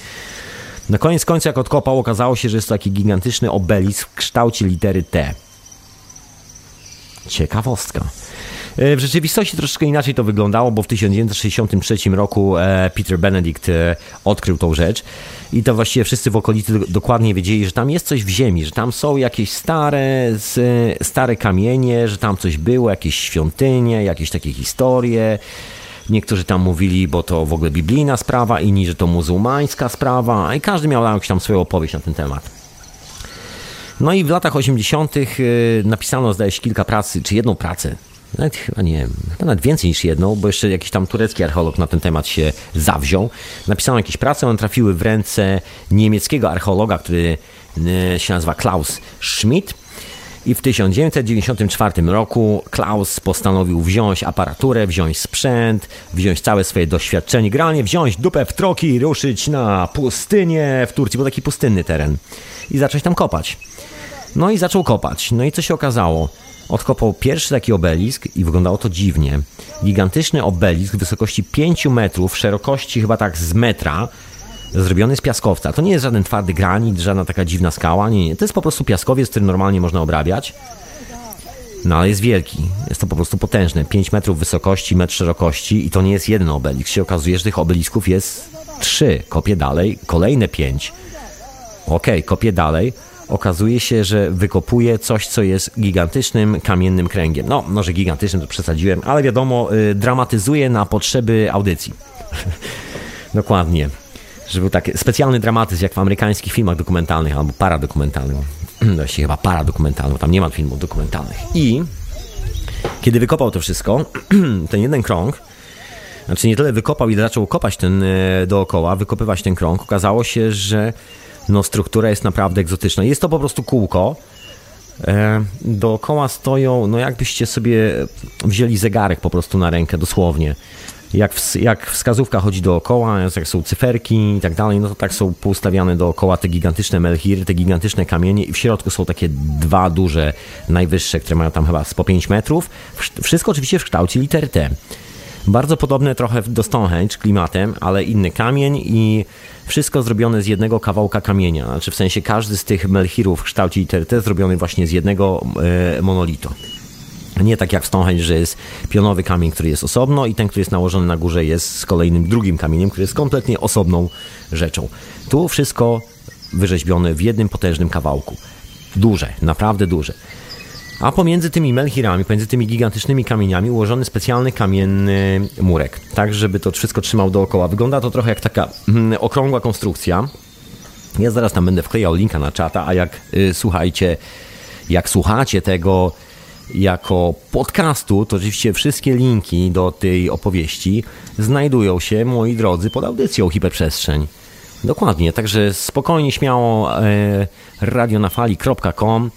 Na koniec końca, jak odkopał, okazało się, że jest to taki gigantyczny obelisk w kształcie litery T. Ciekawostka. E, w rzeczywistości troszeczkę inaczej to wyglądało, bo w 1963 roku e, Peter Benedict e, odkrył tą rzecz i to właściwie wszyscy w okolicy dokładnie wiedzieli, że tam jest coś w ziemi, że tam są jakieś stare, stare kamienie, że tam coś było, jakieś świątynie, jakieś takie historie. Niektórzy tam mówili, bo to w ogóle biblijna sprawa, inni, że to muzułmańska sprawa, i każdy miał jakąś tam swoją opowieść na ten temat. No i w latach 80. napisano, zdaje się, kilka pracy, czy jedną pracę nawet chyba nie chyba nawet więcej niż jedną, bo jeszcze jakiś tam turecki archeolog na ten temat się zawziął. Napisano jakieś prace, one trafiły w ręce niemieckiego archeologa, który e, się nazywa Klaus Schmidt. I w 1994 roku Klaus postanowił wziąć aparaturę, wziąć sprzęt, wziąć całe swoje doświadczenie, granie, wziąć dupę w troki i ruszyć na pustynię w Turcji, bo taki pustynny teren. I zacząć tam kopać. No i zaczął kopać. No i co się okazało? Odkopał pierwszy taki obelisk i wyglądało to dziwnie. Gigantyczny obelisk wysokości 5 metrów, szerokości chyba tak z metra, zrobiony z piaskowca. To nie jest żaden twardy granit, żadna taka dziwna skała, nie, nie. To jest po prostu piaskowiec, który normalnie można obrabiać. No ale jest wielki, jest to po prostu potężne. 5 metrów wysokości, metr szerokości i to nie jest jeden obelisk. Się okazuje, że tych obelisków jest 3. Kopię dalej, kolejne 5. Okej, okay, kopię dalej. Okazuje się, że wykopuje coś, co jest gigantycznym kamiennym kręgiem. No, może gigantycznym to przesadziłem, ale wiadomo, y, dramatyzuje na potrzeby audycji. *laughs* Dokładnie że był taki specjalny dramatyzm, jak w amerykańskich filmach dokumentalnych albo paradokumentalnych. *clears throat* Właściwie chyba paradokumentalnych, tam nie ma filmów dokumentalnych. I kiedy wykopał to wszystko, *clears throat* ten jeden krąg, znaczy nie tyle wykopał, ile zaczął kopać ten e, dookoła, wykopywać ten krąg, okazało się, że no, struktura jest naprawdę egzotyczna. Jest to po prostu kółko. E, dookoła stoją, no jakbyście sobie wzięli zegarek po prostu na rękę, dosłownie jak, w, jak wskazówka chodzi dookoła, jak są cyferki i tak dalej, no to tak są poustawiane dookoła te gigantyczne melchiry, te gigantyczne kamienie i w środku są takie dwa duże, najwyższe, które mają tam chyba po 5 metrów. Wszystko oczywiście w kształcie litery T. Bardzo podobne trochę do Stonehenge klimatem, ale inny kamień i wszystko zrobione z jednego kawałka kamienia. Znaczy w sensie każdy z tych melchirów w kształcie litery T zrobiony właśnie z jednego e. Nie tak jak w Stonehenge, że jest pionowy kamień, który jest osobno i ten, który jest nałożony na górze jest z kolejnym drugim kamieniem, który jest kompletnie osobną rzeczą. Tu wszystko wyrzeźbione w jednym potężnym kawałku. Duże, naprawdę duże. A pomiędzy tymi melchirami, pomiędzy tymi gigantycznymi kamieniami ułożony specjalny kamienny murek, tak żeby to wszystko trzymał dookoła. Wygląda to trochę jak taka mm, okrągła konstrukcja. Ja zaraz tam będę wklejał linka na czata, a jak y, słuchajcie, jak słuchacie tego jako podcastu, to oczywiście wszystkie linki do tej opowieści znajdują się, moi drodzy, pod audycją Hiperprzestrzeń. Dokładnie, także spokojnie, śmiało e, radionafali.com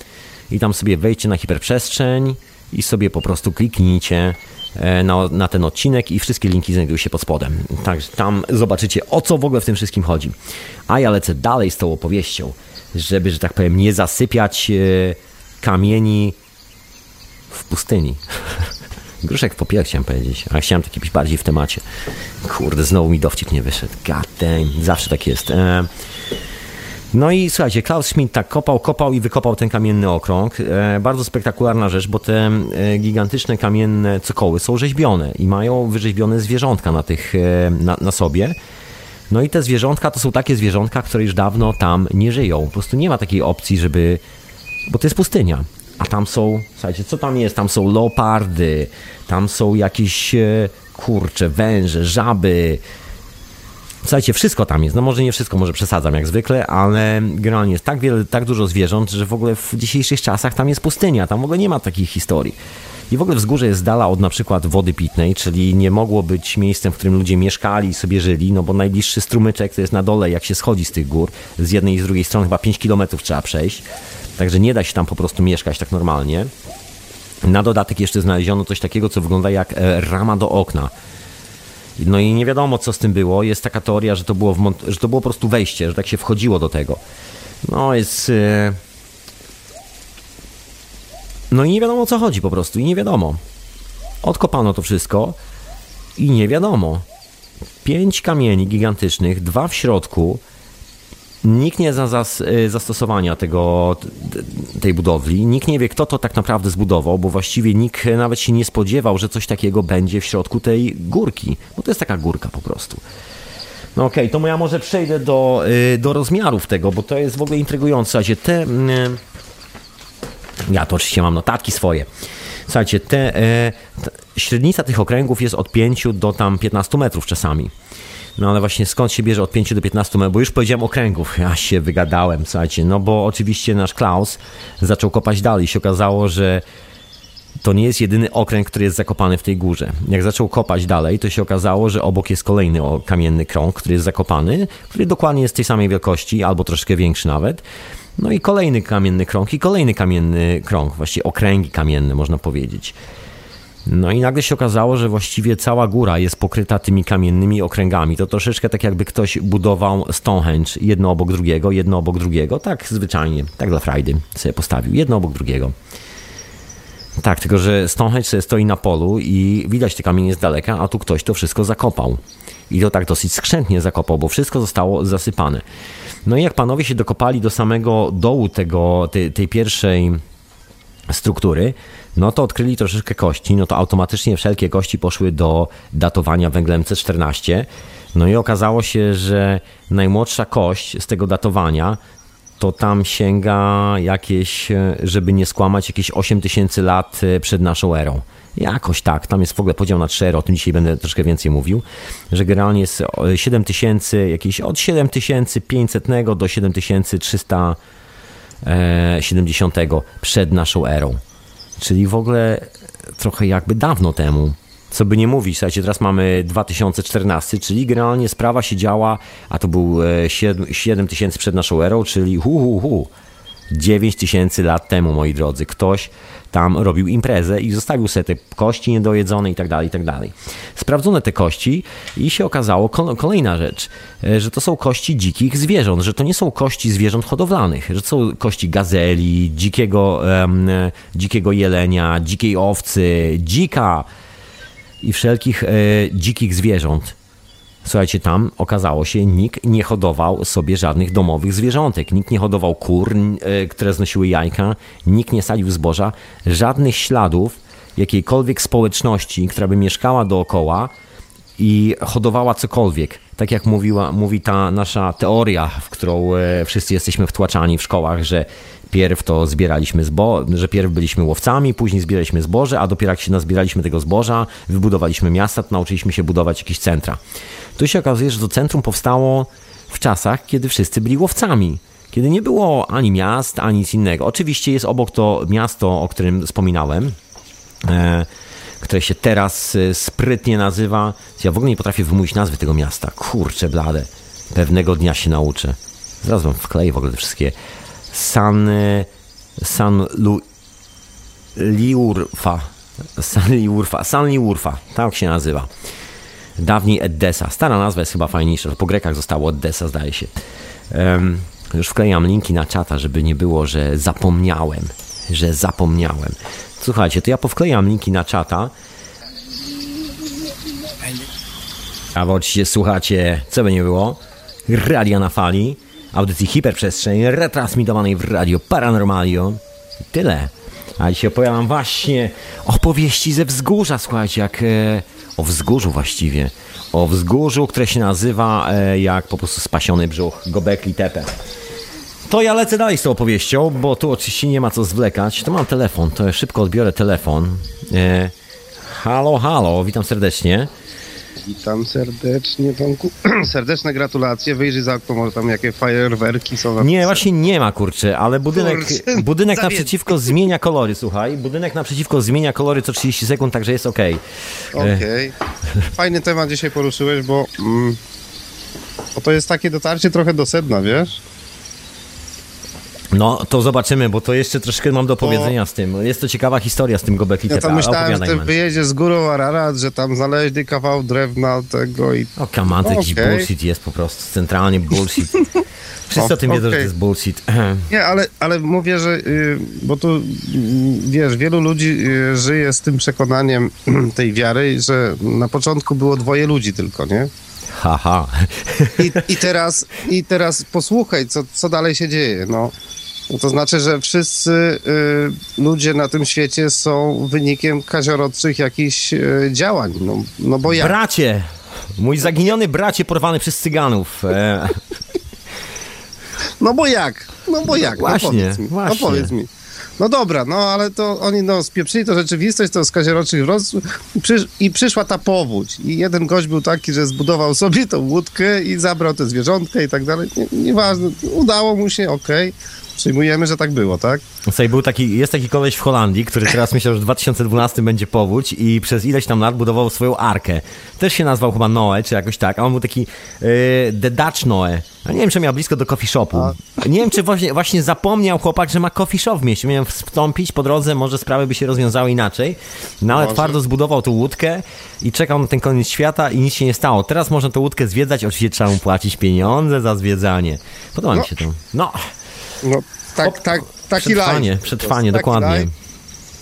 i tam sobie wejdźcie na hiperprzestrzeń i sobie po prostu kliknijcie e, na, na, ten odcinek i wszystkie linki znajdują się pod spodem. Także tam zobaczycie o co w ogóle w tym wszystkim chodzi. A ja lecę dalej z tą opowieścią, żeby, że tak powiem, nie zasypiać e, kamieni w pustyni. *laughs* Gruszek w popiele chciałem powiedzieć, a chciałem taki być bardziej w temacie. Kurde, znowu mi dowcip nie wyszedł. God damn, zawsze tak jest. E, no i słuchajcie, Klaus Schmidt tak kopał, kopał i wykopał ten kamienny okrąg. E, bardzo spektakularna rzecz, bo te e, gigantyczne kamienne cokoły są rzeźbione i mają wyrzeźbione zwierzątka na, tych, na, na sobie. No i te zwierzątka to są takie zwierzątka, które już dawno tam nie żyją. Po prostu nie ma takiej opcji, żeby... Bo to jest pustynia. A tam są, słuchajcie, co tam jest? Tam są leopardy, tam są jakieś e, kurcze, węże, żaby. Słuchajcie, wszystko tam jest. No może nie wszystko, może przesadzam jak zwykle, ale generalnie jest tak wiele, tak dużo zwierząt, że w ogóle w dzisiejszych czasach tam jest pustynia, tam w ogóle nie ma takich historii. I w ogóle wzgórze jest dala od na przykład wody pitnej, czyli nie mogło być miejscem, w którym ludzie mieszkali i sobie żyli, no bo najbliższy strumyczek to jest na dole, jak się schodzi z tych gór. Z jednej i z drugiej strony chyba 5 kilometrów trzeba przejść. Także nie da się tam po prostu mieszkać tak normalnie. Na dodatek jeszcze znaleziono coś takiego, co wygląda jak e, rama do okna. No i nie wiadomo, co z tym było. Jest taka teoria, że to było, że to było po prostu wejście, że tak się wchodziło do tego. No jest... E, no i nie wiadomo, o co chodzi po prostu. I nie wiadomo. Odkopano to wszystko i nie wiadomo. Pięć kamieni gigantycznych, dwa w środku, Nikt nie zna zas, y, zastosowania tego, tej budowli. Nikt nie wie, kto to tak naprawdę zbudował, bo właściwie nikt nawet się nie spodziewał, że coś takiego będzie w środku tej górki, bo to jest taka górka po prostu. No okej, okay, to ja może przejdę do, y, do rozmiarów tego, bo to jest w ogóle intrygujące. Słuchajcie, te... Y, ja to oczywiście mam notatki swoje. Słuchajcie, te, te, średnica tych okręgów jest od 5 do tam 15 metrów czasami. No ale właśnie skąd się bierze od 5 do 15 metrów? Bo już powiedziałem okręgów. Ja się wygadałem, słuchajcie. No bo oczywiście nasz Klaus zaczął kopać dalej. się okazało, że to nie jest jedyny okręg, który jest zakopany w tej górze. Jak zaczął kopać dalej, to się okazało, że obok jest kolejny kamienny krąg, który jest zakopany, który dokładnie jest tej samej wielkości, albo troszkę większy nawet. No i kolejny kamienny krąg i kolejny kamienny krąg, właściwie okręgi kamienne można powiedzieć. No i nagle się okazało, że właściwie cała góra jest pokryta tymi kamiennymi okręgami. To troszeczkę tak jakby ktoś budował Stonehenge jedno obok drugiego, jedno obok drugiego, tak zwyczajnie, tak dla frajdy sobie postawił, jedno obok drugiego. Tak, tylko że Stonehenge sobie stoi na polu i widać te kamienie z daleka, a tu ktoś to wszystko zakopał. I to tak dosyć skrzętnie zakopał, bo wszystko zostało zasypane. No i jak panowie się dokopali do samego dołu tego, tej, tej pierwszej struktury, no to odkryli troszeczkę kości, no to automatycznie wszelkie kości poszły do datowania węglem C14. No i okazało się, że najmłodsza kość z tego datowania to tam sięga jakieś, żeby nie skłamać, jakieś 8000 lat przed naszą erą. Jakoś tak, tam jest w ogóle podział na trzy o tym dzisiaj będę troszkę więcej mówił, że generalnie jest 7000, jakieś od 7500 do 7370 przed naszą erą. Czyli w ogóle trochę jakby dawno temu. Co by nie mówić, słuchajcie, teraz mamy 2014, czyli generalnie sprawa się działa, a to był 7, tysięcy przed naszą erą, czyli hu, hu, hu. 9 tysięcy lat temu, moi drodzy, ktoś tam robił imprezę i zostawił sobie te kości niedojedzone i tak dalej, i tak dalej. Sprawdzono te kości i się okazało kolejna rzecz, e, że to są kości dzikich zwierząt, że to nie są kości zwierząt hodowlanych, że to są kości gazeli, dzikiego, um, dzikiego jelenia, dzikiej owcy, dzika i wszelkich e, dzikich zwierząt. Słuchajcie, tam okazało się, nikt nie hodował sobie żadnych domowych zwierzątek. Nikt nie hodował kur, e, które znosiły jajka, nikt nie sadził zboża. Żadnych śladów jakiejkolwiek społeczności, która by mieszkała dookoła i hodowała cokolwiek. Tak jak mówiła, mówi ta nasza teoria, w którą e, wszyscy jesteśmy wtłaczani w szkołach, że pierw to zbieraliśmy zboże, że pierw byliśmy łowcami, później zbieraliśmy zboże, a dopiero jak się nazbieraliśmy tego zboża, wybudowaliśmy miasta, to nauczyliśmy się budować jakieś centra. Tu się okazuje, że to centrum powstało w czasach, kiedy wszyscy byli łowcami. Kiedy nie było ani miast, ani nic innego. Oczywiście jest obok to miasto, o którym wspominałem, e, które się teraz e, sprytnie nazywa. Ja w ogóle nie potrafię wymówić nazwy tego miasta. Kurczę blade. Pewnego dnia się nauczę. Zaraz wam wkleję w ogóle te wszystkie. San... E, San Lu... Liurfa. San Liurfa. San Liurfa. Tak się nazywa. Dawniej Edessa. Stara nazwa jest chyba fajniejsza. Po Grekach zostało Edessa, zdaje się. Um, już wklejam linki na czata, żeby nie było, że zapomniałem. Że zapomniałem. Słuchajcie, to ja powklejam linki na czata. A wy oczywiście słuchacie, co by nie było, Radia na Fali, audycji Hiperprzestrzeń, retransmitowanej w Radio Paranormalio. Tyle. A dzisiaj opowiadam właśnie opowieści ze wzgórza, słuchajcie, jak... E, o wzgórzu właściwie. O wzgórzu, które się nazywa e, jak po prostu spasiony brzuch, Gobekli Tepe. To ja lecę dalej z tą opowieścią, bo tu oczywiście nie ma co zwlekać. To mam telefon, to ja szybko odbiorę telefon. E, halo, halo, witam serdecznie. Witam serdecznie, Tomku. *clears throat* Serdeczne gratulacje. Wyjrzyj za okno, może tam jakie fajerwerki są. Nie, właśnie nie ma, kurczę, ale budynek, kurczę, *laughs* budynek naprzeciwko zmienia kolory, słuchaj. Budynek naprzeciwko zmienia kolory co 30 sekund, także jest ok. Okej. Okay. Fajny temat dzisiaj poruszyłeś, bo, mm, bo to jest takie dotarcie trochę do sedna, wiesz? No, to zobaczymy, bo to jeszcze troszkę mam do powiedzenia z tym. Jest to ciekawa historia z tym Gobekli Ja myślałem, że ten wyjedzie z górą Ararat, że tam znaleźli kawał drewna tego i... O, kaman, jakiś okay. bullshit jest po prostu, centralnie bullshit. *laughs* Wszyscy o, tym wiedzą, okay. że to jest bullshit. *clears throat* Nie, ale, ale mówię, że... Yy, bo tu, wiesz, wielu ludzi yy, żyje z tym przekonaniem *clears throat* tej wiary, że na początku było dwoje ludzi tylko, nie? Haha. I, I, teraz, I teraz posłuchaj, co, co dalej się dzieje. No, no to znaczy, że wszyscy y, ludzie na tym świecie są wynikiem kaziorodczych jakichś y, działań. No, no bo jak? Bracie! Mój zaginiony bracie porwany przez cyganów. E... No bo jak? No bo jak? Właśnie, no powiedz mi. właśnie. No powiedz mi. No dobra, no ale to oni no, spieprzyli to rzeczywistość, to z kazieroczych roz... Przysz... i przyszła ta powódź. I jeden gość był taki, że zbudował sobie tą łódkę i zabrał te zwierzątka i tak dalej. Nie, nieważne, udało mu się, okej. Okay Przyjmujemy, że tak było, tak? Słuchaj, był taki, jest taki koleś w Holandii, który teraz myślał, że w 2012 będzie powódź i przez ileś tam lat budował swoją arkę. Też się nazwał chyba Noe, czy jakoś tak, a on był taki yy, The Dutch Noe. A nie wiem, czy miał blisko do coffee shopu. Nie wiem, czy właśnie, właśnie zapomniał chłopak, że ma coffee shop w mieście. Miałem wstąpić po drodze, może sprawy by się rozwiązały inaczej. No ale Może. twardo zbudował tą łódkę i czekał na ten koniec świata i nic się nie stało. Teraz można tą łódkę zwiedzać, oczywiście trzeba mu płacić pieniądze za zwiedzanie. Podoba mi No. się to. No, No, tak, tak, taki przetrwanie, live. przetrwanie, dokładnie. live.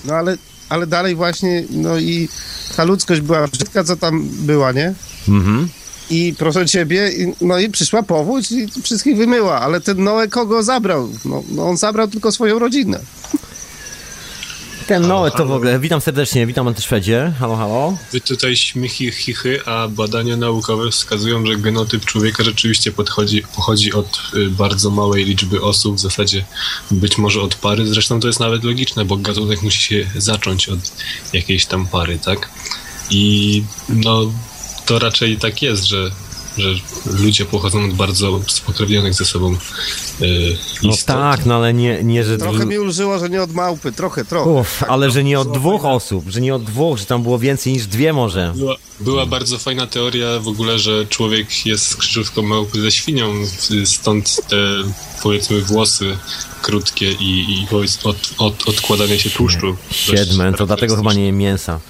No ale, ale dalej właśnie, no i ta ludzkość była brzydka, co tam była, nie? Mhm. I proszę ciebie, no i przyszła powódź i wszystkich wymyła, ale ten Noe kogo zabrał? No, no on zabrał tylko swoją rodzinę. Ten Noe to w ogóle, witam serdecznie, witam Antyszwedzie, halo, halo. Wy tutaj śmichy, chichy, a badania naukowe wskazują, że genotyp człowieka rzeczywiście podchodzi, pochodzi od y, bardzo małej liczby osób, w zasadzie być może od pary. Zresztą to jest nawet logiczne, bo gatunek musi się zacząć od jakiejś tam pary, tak? I no to raczej tak jest, że, że ludzie pochodzą od bardzo spokrewnionych ze sobą y, No istot. tak, no ale nie, nie że... Trochę mi ulżyło, że nie od małpy, trochę, trochę. Uff, ale że nie od dwóch osób, że nie od dwóch, że tam było więcej niż dwie może. Była, była bardzo fajna teoria w ogóle, że człowiek jest skrzyżówką małpy ze świnią, stąd te powiedzmy włosy krótkie i, i od, od, odkładanie się tłuszczu. Siedmen, to dlatego chyba nie jem mięsa.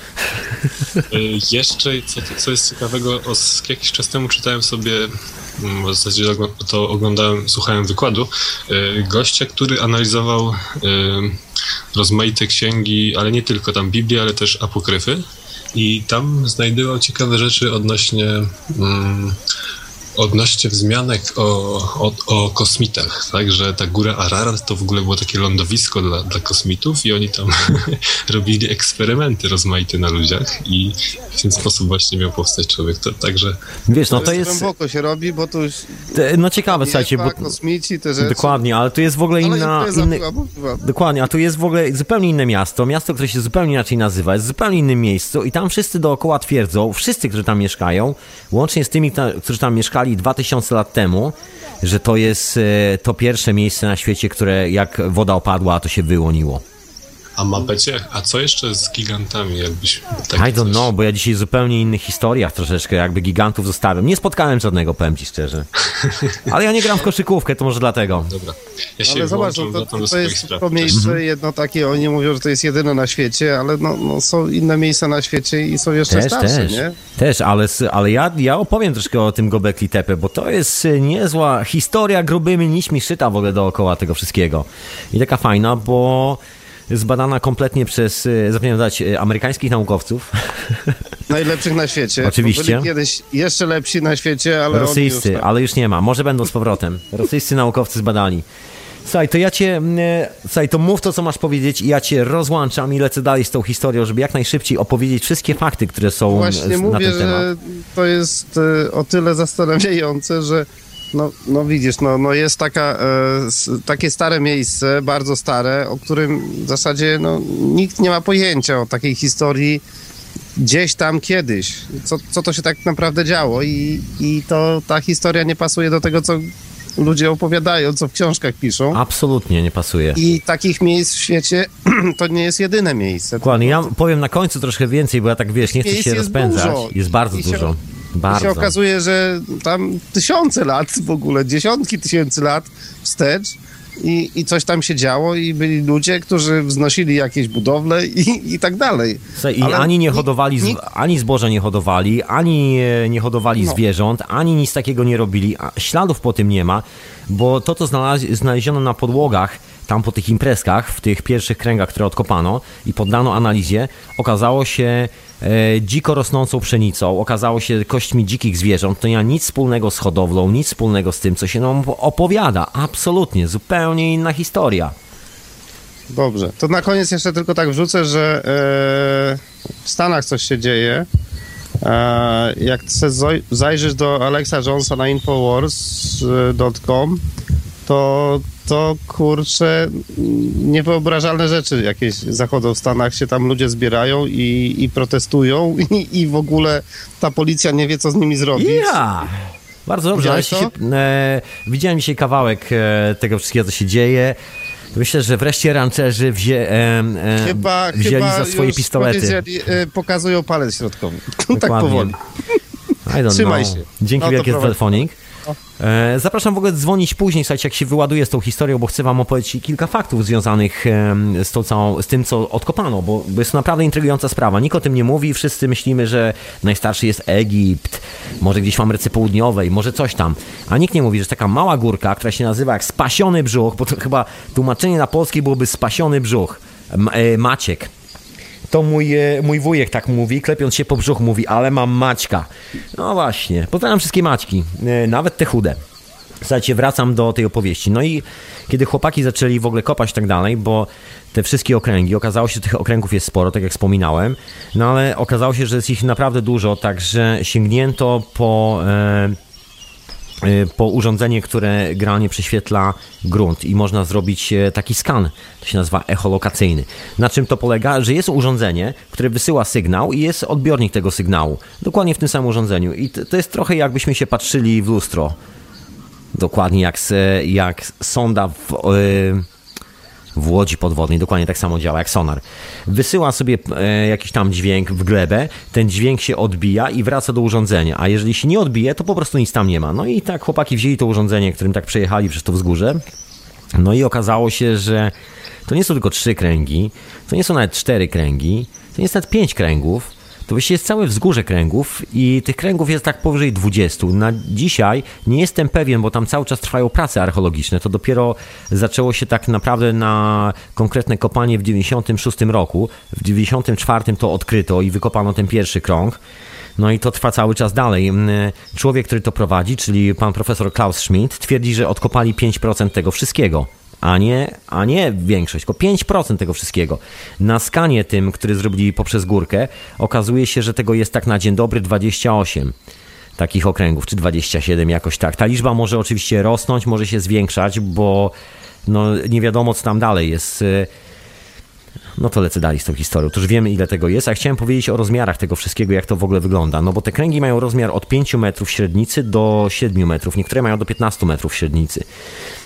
Y, Jeszcze, co, co jest ciekawego, os, jakiś czas temu czytałem sobie, mm, w zasadzie to oglądałem, słuchałem wykładu, y, gościa, który analizował y, rozmaite księgi, ale nie tylko tam Biblię, ale też apokryfy i tam znajdował ciekawe rzeczy odnośnie mm, odnośnie wzmianek o, o, o kosmitach, tak, że ta góra Ararat to w ogóle było takie lądowisko dla, dla kosmitów i oni tam *laughs* robili eksperymenty rozmaite na ludziach i w ten sposób właśnie miał powstać człowiek. To, także Wiesz, no to to jest... głęboko się robi, bo tu już te- No ciekawe, słuchajcie, bo... Kosmici, te rzeczy. Dokładnie, ale tu jest w ogóle inna... Inny... Dokładnie, a tu jest w ogóle zupełnie inne miasto, miasto, które się zupełnie inaczej nazywa, jest w zupełnie innym miejscu i tam wszyscy dookoła twierdzą, wszyscy, którzy tam mieszkają, łącznie z tymi, którzy tam mieszkali 2000 lat temu, że to jest e, to pierwsze miejsce na świecie, które jak woda opadła, to się wyłoniło. A mapecie, a co jeszcze z gigantami, jakbyś I takie don't coś- know, bo ja dzisiaj w zupełnie innych historiach troszeczkę jakby gigantów zostawiam. Nie spotkałem żadnego, powiem ci szczerze. *laughs* Ale ja nie gram w koszykówkę, to może dlatego. Dobra, ja się Ale zobacz, no to, to swoich jest spraw. to miejsce Mhm. jedno takie, oni mówią, że to jest jedyne na świecie, ale no, no są inne miejsca na świecie i są jeszcze Też, starsze, też. nie? Też, ale, ale ja, ja opowiem troszkę o tym Gobekli Tepe, bo to jest y, niezła historia grubymi nićmi szyta w ogóle dookoła tego wszystkiego. I taka fajna, bo zbadana kompletnie przez, y, zapomniałem dać, y, amerykańskich naukowców. *laughs* Najlepszych na świecie. Oczywiście. Byli kiedyś jeszcze lepsi na świecie, ale Rosyjscy, już tak- ale już nie ma. Może będą z powrotem. Rosyjscy naukowcy zbadali. Słuchaj, to ja cię, mm, słuchaj, to mów to, co masz powiedzieć i ja cię rozłączam i lecę dalej z tą historią, żeby jak najszybciej opowiedzieć wszystkie fakty, które są Właśnie na mówię, ten temat. że to jest e, o tyle zastanawiające, że no, no widzisz, no, no jest taka, e, takie stare miejsce, bardzo stare, o którym w zasadzie no, nikt nie ma pojęcia o takiej historii gdzieś tam kiedyś, co, co to się tak naprawdę działo i, i to ta historia nie pasuje do tego, co ludzie opowiadają, co w książkach piszą. Absolutnie nie pasuje. I takich miejsc w świecie *clears throat* to nie jest jedyne miejsce. Dokładnie, ja powiem na końcu troszkę więcej, bo ja tak wiesz, nie chcę się rozpędzać. dużo. Jest bardzo I się- dużo. I Bardzo. się okazuje, że tam tysiące lat w ogóle, dziesiątki tysięcy lat wstecz i, i coś tam się działo i byli ludzie, którzy wznosili jakieś budowle i, i tak dalej. Słuchaj, I Ale ani nie hodowali, nikt- ani zboża nie hodowali, ani e, nie hodowali No. zwierząt, ani nic takiego nie robili, śladów po tym nie ma, bo to, co znaleziono na podłogach, tam po tych imprezkach, w tych pierwszych kręgach, które odkopano i poddano analizie, okazało się dziko rosnącą pszenicą, okazało się kośćmi dzikich zwierząt, to nie ma nic wspólnego z hodowlą, nic wspólnego z tym, co się nam opowiada. Absolutnie, zupełnie inna historia. Dobrze. To na koniec jeszcze tylko tak wrzucę, że e, w Stanach coś się dzieje. E, jak zajrzysz do Alexa Jonesa na infowars.com, to, to kurczę, niewyobrażalne rzeczy jakieś zachodzą w Stanach, się tam ludzie zbierają i, i protestują *laughs* i, i w ogóle ta policja nie wie, co z nimi zrobić. Ja! Bardzo dobrze. Ale się, e, widziałem dzisiaj kawałek e, tego wszystkiego, co się dzieje. Myślę, że wreszcie rancherzy wzię, e, e, Chyba, wzięli chyba za swoje pistolety. e, pokazują palec środkowy. *laughs* tak powoli. I don't Trzymaj know. się. Dzięki No wielkie za telefonik. E, zapraszam w ogóle dzwonić później, słuchajcie, jak się wyładuje z tą historią, bo chcę wam opowiedzieć kilka faktów związanych z, tą całą, z tym, co odkopano, bo, jest to naprawdę intrygująca sprawa. Nikt o tym nie mówi, wszyscy myślimy, że najstarszy jest Egipt, może gdzieś w Ameryce Południowej, może coś tam, a nikt nie mówi, że taka mała górka, która się nazywa jak Spasiony Brzuch, bo to chyba tłumaczenie na polski byłoby Spasiony Brzuch, e, Maciek. To mój, e, mój wujek tak mówi, klepiąc się po brzuchu mówi, ale mam Maćka. No właśnie, pozdrawiam wszystkie Maćki, e, nawet te chude. Słuchajcie, wracam do tej opowieści. No i kiedy chłopaki zaczęli w ogóle kopać i tak dalej, bo te wszystkie okręgi, okazało się, że tych okręgów jest sporo, tak jak wspominałem, no ale okazało się, że jest ich naprawdę dużo, także sięgnięto po... E, po urządzenie, które generalnie prześwietla grunt i można zrobić e, taki skan, to się nazywa echolokacyjny. Na czym to polega? Że jest urządzenie, które wysyła sygnał i jest odbiornik tego sygnału. Dokładnie w tym samym urządzeniu. I to jest trochę jakbyśmy się patrzyli w lustro. Dokładnie jak, s- jak sonda w, y, w łodzi podwodnej, dokładnie tak samo działa jak sonar. Wysyła sobie e, jakiś tam dźwięk w glebę, ten dźwięk się odbija i wraca do urządzenia, a jeżeli się nie odbije, to po prostu nic tam nie ma. No i tak chłopaki wzięli to urządzenie, którym tak przejechali przez to wzgórze, no i okazało się, że to nie są tylko trzy kręgi, to nie są nawet cztery kręgi, to nie jest nawet pięć kręgów, to właściwie jest całe wzgórze kręgów i tych kręgów jest tak powyżej 20. Na dzisiaj nie jestem pewien, bo tam cały czas trwają prace archeologiczne. To dopiero zaczęło się tak naprawdę na konkretne kopanie w 96 roku. W 94 to odkryto i wykopano ten pierwszy krąg. No i to trwa cały czas dalej. Mm, Człowiek, który to prowadzi, czyli pan profesor Klaus Schmidt, twierdzi, że odkopali 5% tego wszystkiego a nie, a nie większość, tylko 5% tego wszystkiego. Na skanie tym, który zrobili poprzez górkę, okazuje się, że tego jest tak na dzień dobry 28 takich okręgów, czy 27 jakoś tak. Ta liczba może oczywiście rosnąć, może się zwiększać, bo no, nie wiadomo, co tam dalej jest. y, No to lecę dalej z tą historią. To już wiemy, ile tego jest, a chciałem powiedzieć o rozmiarach tego wszystkiego, jak to w ogóle wygląda. No bo te kręgi mają rozmiar od 5 metrów średnicy do 7 metrów, niektóre mają do 15 metrów średnicy.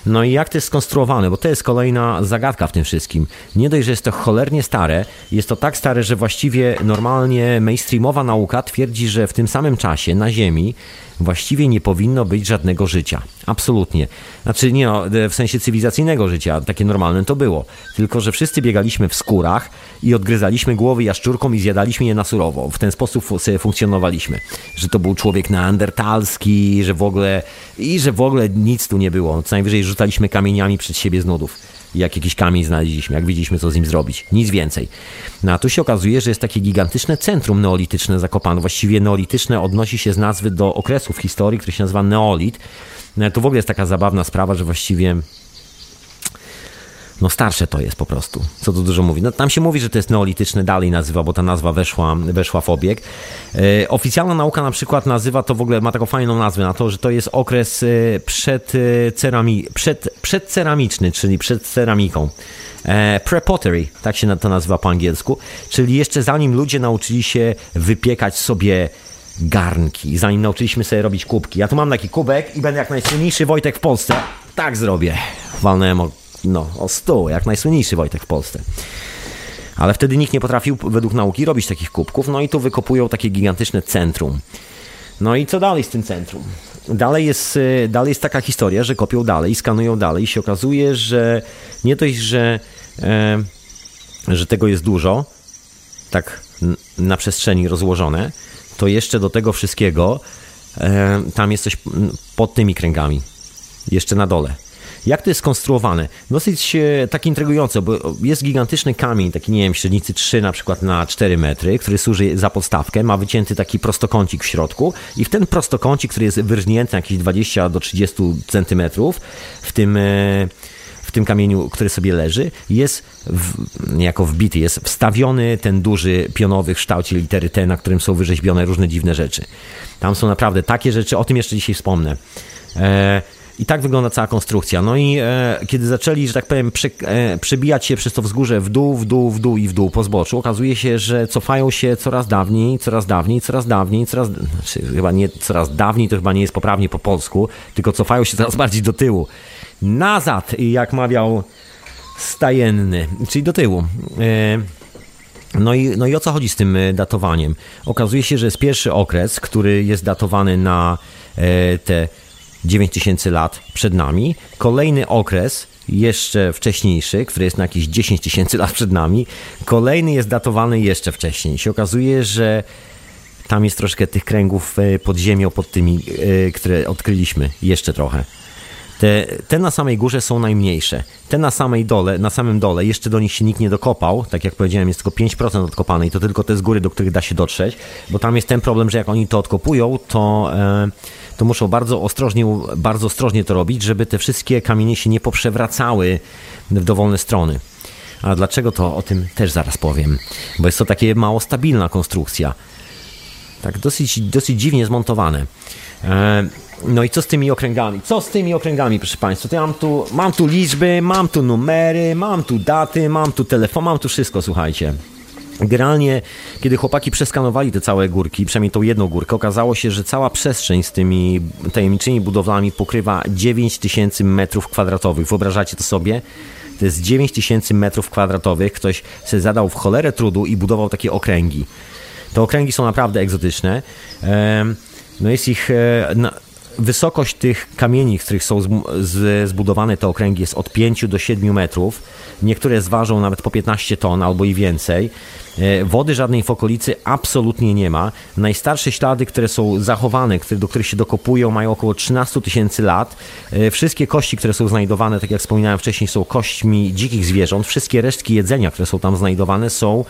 No i jak to jest skonstruowane, bo to jest kolejna zagadka w tym wszystkim. Nie dość, że jest to cholernie stare, jest to tak stare, że właściwie normalnie mainstreamowa nauka twierdzi, że w tym samym czasie na Ziemi właściwie nie powinno być żadnego życia. Absolutnie. Znaczy nie no, w sensie cywilizacyjnego życia, takie normalne to było. Tylko, że wszyscy biegaliśmy w skórach i odgryzaliśmy głowy jaszczurkom i zjadaliśmy je na surowo. W ten sposób sobie funkcjonowaliśmy. Że to był człowiek neandertalski, że w ogóle i że w ogóle nic tu nie było. Co najwyżej rzucaliśmy kamieniami przed siebie z nudów. Jak jakiś kamień znaleźliśmy, jak widzieliśmy, co z nim zrobić. Nic więcej. No a tu się okazuje, że jest takie gigantyczne centrum neolityczne zakopane. Właściwie neolityczne odnosi się z nazwy do okresu w historii, który się nazywa neolit. No, to w ogóle jest taka zabawna sprawa, że właściwie no starsze to jest po prostu. Co tu dużo mówi. No, tam się mówi, że to jest neolityczne dalej nazywa, bo ta nazwa weszła, weszła w obieg. E, oficjalna nauka na przykład nazywa to w ogóle, ma taką fajną nazwę na to, że to jest okres e, przed, e, cerami, przed, przedceramiczny, czyli przed ceramiką. E, Pre-pottery, tak się to nazywa po angielsku, czyli jeszcze zanim ludzie nauczyli się wypiekać sobie garnki, zanim nauczyliśmy sobie robić kubki. Ja tu mam taki kubek i będę jak najsłynniejszy Wojtek w Polsce. Tak zrobię. Walnąłem o, no, o stół, jak najsłynniejszy Wojtek w Polsce. Ale wtedy nikt nie potrafił według nauki robić takich kubków, no i tu wykopują takie gigantyczne centrum. No i co dalej z tym centrum? Dalej jest, y, dalej jest taka historia, że kopią dalej, skanują dalej i się okazuje, że nie dość, że, e, że tego jest dużo, tak na przestrzeni rozłożone, to jeszcze do tego wszystkiego e, tam jest coś pod tymi kręgami, jeszcze na dole. Jak to jest skonstruowane? Dosyć e, tak intrygujące, bo jest gigantyczny kamień, taki nie wiem, średnicy 3 na przykład na 4 metry, który służy za podstawkę, ma wycięty taki prostokącik w środku i w ten prostokącik, który jest wyrżnięty jakieś 20 do 30 centymetrów, w tym... E, w tym kamieniu, który sobie leży, jest w, jako wbity, jest wstawiony ten duży pionowy w kształcie litery T, na którym są wyrzeźbione różne dziwne rzeczy. Tam są naprawdę takie rzeczy, o tym jeszcze dzisiaj wspomnę. E, I tak wygląda cała konstrukcja. No i e, kiedy zaczęli, że tak powiem, przy, e, przebijać się przez to wzgórze w dół, w dół, w dół i w dół po zboczu, okazuje się, że cofają się coraz dawniej, coraz dawniej, coraz dawniej, coraz, znaczy, chyba nie coraz dawniej, to chyba nie jest poprawnie po polsku, tylko cofają się coraz bardziej do tyłu. Nazad, jak mawiał stajenny, czyli do tyłu. E, no i, no i o co chodzi z tym e, datowaniem? Okazuje się, że jest pierwszy okres, który jest datowany na e, te 9000 lat przed nami. Kolejny okres, jeszcze wcześniejszy, który jest na jakieś 10 tysięcy lat przed nami. Kolejny jest datowany jeszcze wcześniej. Się okazuje, że tam jest troszkę tych kręgów pod ziemią, pod tymi, które odkryliśmy, jeszcze trochę. Te, te na samej górze są najmniejsze. Te na samej dole, na samym dole, jeszcze do nich się nikt nie dokopał. Tak jak powiedziałem, jest tylko 5% odkopane i to tylko te z góry, do których da się dotrzeć, bo tam jest ten problem, że jak oni to odkopują, to, e, to muszą bardzo ostrożnie, bardzo ostrożnie to robić, żeby te wszystkie kamienie się nie poprzewracały w dowolne strony. A dlaczego to o tym też zaraz powiem, bo jest to takie mało stabilna konstrukcja. Tak dosyć, dosyć dziwnie zmontowane. E, no i co z tymi okręgami? Co z tymi okręgami, proszę Państwa? To ja mam tu, mam tu liczby, mam tu numery, mam tu daty, mam tu telefon, mam tu wszystko, słuchajcie. Generalnie, kiedy chłopaki przeskanowali te całe górki, przynajmniej tą jedną górkę, okazało się, że cała przestrzeń z tymi tajemniczymi budowlami pokrywa 9000 metrów kwadratowych. Wyobrażacie to sobie? To jest 9000 metrów kwadratowych. Ktoś sobie zadał w cholerę trudu i budował takie okręgi. Te okręgi są naprawdę egzotyczne. No jest ich e, wysokość tych kamieni, z których są zbudowane te okręgi jest od 5 do 7 metrów. Niektóre zważą nawet po 15 ton albo i więcej. E, wody żadnej w okolicy absolutnie nie ma. Najstarsze ślady, które są zachowane, do których się dokopują, mają około 13 tysięcy lat. E, wszystkie kości, które są znajdowane, tak jak wspominałem wcześniej, są kośćmi dzikich zwierząt. Wszystkie resztki jedzenia, które są tam znajdowane, są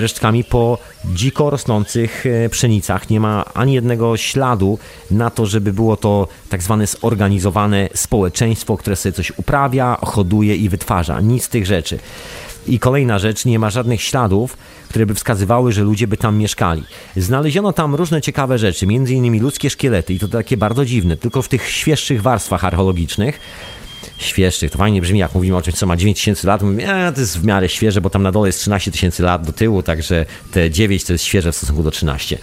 resztkami po dziko rosnących e, pszenicach. Nie ma ani jednego śladu na to, żeby było to tak zwane zorganizowane społeczeństwo, które sobie coś uprawia, hoduje i wytwarza. Nic z tych rzeczy. I kolejna rzecz, nie ma żadnych śladów, które by wskazywały, że ludzie by tam mieszkali. Znaleziono tam różne ciekawe rzeczy, innymi ludzkie szkielety i to takie bardzo dziwne, tylko w tych świeższych warstwach archeologicznych świeższych. To fajnie brzmi, jak mówimy o czymś, co ma 9 tysięcy lat. Mówimy, to jest w miarę świeże, bo tam na dole jest 13 tysięcy lat do tyłu, także te 9 to jest świeże w stosunku do 13.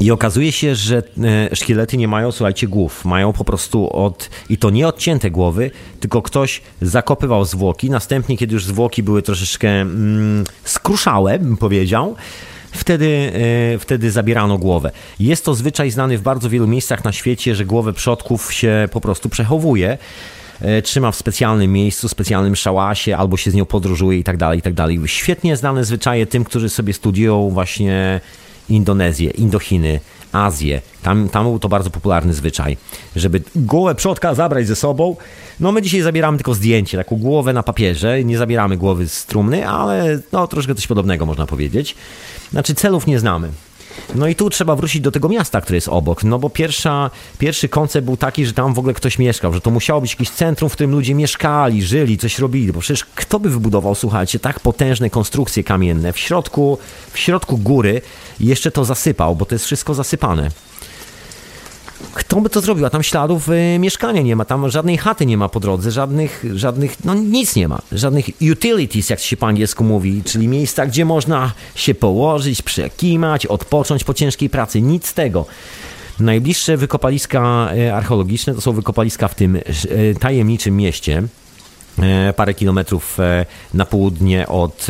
I okazuje się, że e, szkielety nie mają, słuchajcie, głów. Mają po prostu od, i to nie odcięte głowy, tylko ktoś zakopywał zwłoki. Następnie, kiedy już zwłoki były troszeczkę mm, skruszałe, bym powiedział, wtedy, e, wtedy zabierano głowę. Jest to zwyczaj znany w bardzo wielu miejscach na świecie, że głowę przodków się po prostu przechowuje e, trzyma w specjalnym miejscu, specjalnym szałasie, albo się z nią podróżuje i tak dalej, i tak dalej. Świetnie znane zwyczaje tym, którzy sobie studiują właśnie Indonezję, Indochiny, Azję. Tam, tam był to bardzo popularny zwyczaj, żeby głowę przodka zabrać ze sobą. No my dzisiaj zabieramy tylko zdjęcie, taką głowę na papierze, nie zabieramy głowy z trumny, ale no troszkę coś podobnego można powiedzieć. Znaczy celów nie znamy. No i tu trzeba wrócić do tego miasta, które jest obok, no bo pierwsza, pierwszy koncept był taki, że tam w ogóle ktoś mieszkał, że to musiało być jakieś centrum, w którym ludzie mieszkali, żyli, coś robili, bo przecież kto by wybudował, słuchajcie, tak potężne konstrukcje kamienne? W środku, w środku góry jeszcze to zasypał, bo to jest wszystko zasypane. Kto by to zrobił? A tam śladów y, mieszkania nie ma, tam żadnej chaty nie ma po drodze, żadnych, żadnych, no nic nie ma. Żadnych utilities, jak się po angielsku mówi, czyli miejsca, gdzie można się położyć, przekimać, odpocząć po ciężkiej pracy. Nic z tego. Najbliższe wykopaliska y, archeologiczne to są wykopaliska w tym y, tajemniczym mieście, parę kilometrów na południe od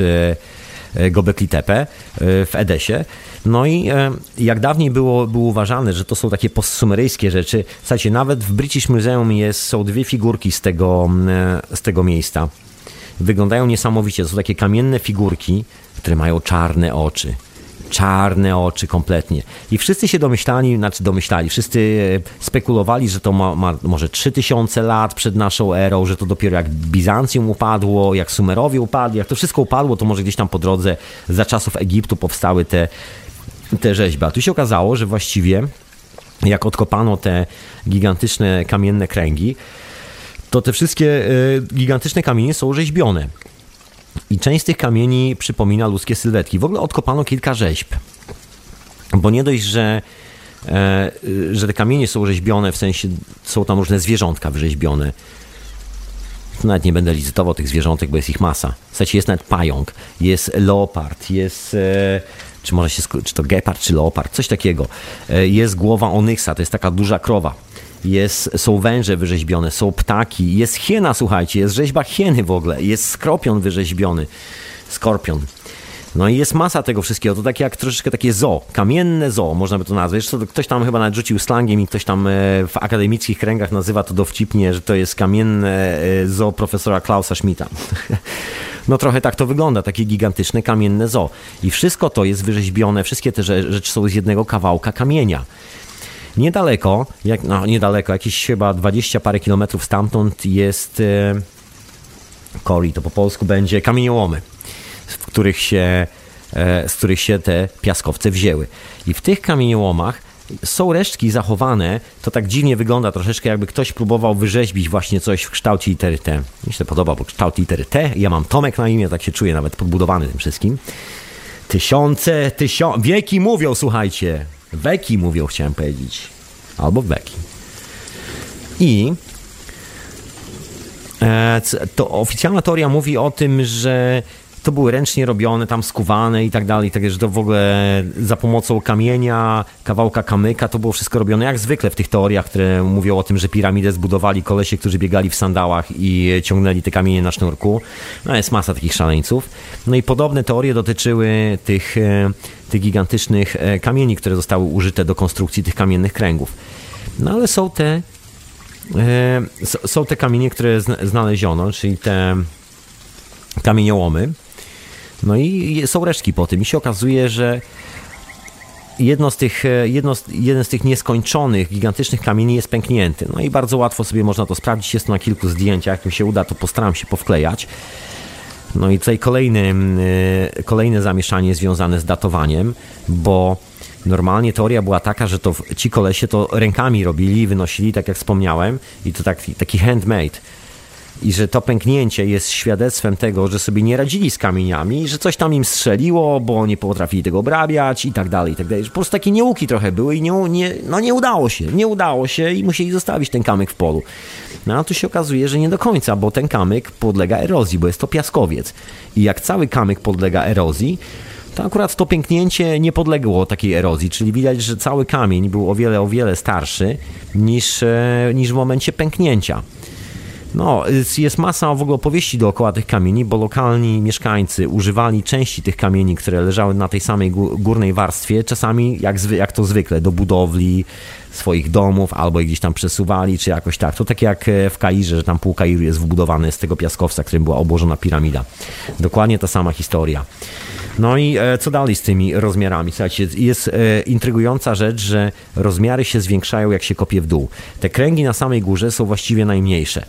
Gobekli Tepe w Edesie. No i e, jak dawniej było, było uważane, że to są takie postsumeryjskie rzeczy, słuchajcie, nawet w British Museum jest, są dwie figurki z tego, e, z tego miejsca. Wyglądają niesamowicie. To są takie kamienne figurki, które mają czarne oczy czarne oczy kompletnie. I wszyscy się domyślali, znaczy domyślali, wszyscy e, spekulowali, że to ma, ma, może 3000 lat przed naszą erą, że to dopiero jak Bizancjum upadło, jak Sumerowie upadli, jak to wszystko upadło, to może gdzieś tam po drodze za czasów Egiptu powstały te te rzeźby. A tu się okazało, że właściwie jak odkopano te gigantyczne kamienne kręgi, to te wszystkie e, gigantyczne kamienie są rzeźbione. I część z tych kamieni przypomina ludzkie sylwetki. W ogóle odkopano kilka rzeźb. Bo nie dość, że e, że te kamienie są rzeźbione, w sensie są tam różne zwierzątka wyrzeźbione. Nawet nie będę licytował tych zwierzątek, bo jest ich masa. W sensie jest nawet pająk, jest leopard, jest... E, czy może się, czy to gepard, czy leopard, coś takiego. E, jest głowa onyksa, to jest taka duża krowa. Jest, są węże wyrzeźbione, są ptaki, jest hiena, słuchajcie, jest rzeźba hieny w ogóle, jest skorpion wyrzeźbiony, skorpion. No i jest masa tego wszystkiego. To takie jak troszeczkę takie zoo, kamienne zoo, można by to nazwać. To ktoś tam chyba nawet rzucił slangiem i ktoś tam e, w akademickich kręgach nazywa to dowcipnie, że to jest kamienne e, zoo profesora Klausa Schmidta. *laughs* No trochę tak to wygląda, takie gigantyczne kamienne zoo. I wszystko to jest wyrzeźbione, wszystkie te rzeczy są z jednego kawałka kamienia. Niedaleko, jak, no niedaleko, jakieś chyba 20 parę kilometrów stamtąd jest e, Koli, to po polsku będzie kamieniołomy w których się, e, z których się te piaskowce wzięły. I w tych kamieniołomach są resztki zachowane, to tak dziwnie wygląda troszeczkę, jakby ktoś próbował wyrzeźbić właśnie coś w kształcie litery T. Mi się podoba, bo kształt litery T, ja mam Tomek na imię, tak się czuję nawet podbudowany tym wszystkim. Tysiące, tysiące, wieki mówią, słuchajcie. Weki mówią, chciałem powiedzieć. Albo weki. I e, to oficjalna teoria mówi o tym, że to były ręcznie robione, tam skuwane i tak dalej, tak że to w ogóle za pomocą kamienia, kawałka kamyka, to było wszystko robione jak zwykle w tych teoriach, które mówią o tym, że piramidę zbudowali kolesie, którzy biegali w sandałach i ciągnęli te kamienie na sznurku. No jest masa takich szaleńców. No i podobne teorie dotyczyły tych, e, tych gigantycznych e, kamieni, które zostały użyte do konstrukcji tych kamiennych kręgów. No ale są te e, są te kamienie, które znaleziono, czyli te kamieniołomy, no i są resztki po tym. I się okazuje, że jedno z tych, e, jedno z, jeden z tych nieskończonych, gigantycznych kamieni jest pęknięty. No i bardzo łatwo sobie można to sprawdzić. Jest to na kilku zdjęciach. Jak mi się uda, to postaram się powklejać. No i tutaj kolejny, e, kolejne zamieszanie związane z datowaniem, bo normalnie teoria była taka, że to ci kolesie to rękami robili, wynosili, tak jak wspomniałem, i to taki, taki handmade i że to pęknięcie jest świadectwem tego, że sobie nie radzili z kamieniami, że coś tam im strzeliło, bo nie potrafili tego obrabiać i tak dalej, i tak dalej. Po prostu takie nieuki trochę były i nie, nie, no nie udało się, nie udało się i musieli zostawić ten kamyk w polu. No a tu się okazuje, że nie do końca, bo ten kamyk podlega erozji, bo jest to piaskowiec. I jak cały kamyk podlega erozji, to akurat to pęknięcie nie podległo takiej erozji, czyli widać, że cały kamień był o wiele, o wiele starszy niż, e, niż w momencie pęknięcia. No, jest masa w ogóle opowieści dookoła tych kamieni, bo lokalni mieszkańcy używali części tych kamieni, które leżały na tej samej górnej warstwie, czasami jak, jak to zwykle, do budowli swoich domów, albo gdzieś tam przesuwali, czy jakoś tak. To tak jak e, w Kairze, że tam pół Kairu jest wbudowane z tego piaskowca, którym była obłożona piramida. Dokładnie ta sama historia. No i e, co dalej z tymi rozmiarami? Słuchajcie, jest e, intrygująca rzecz, że rozmiary się zwiększają, jak się kopie w dół. Te kręgi na samej górze są właściwie najmniejsze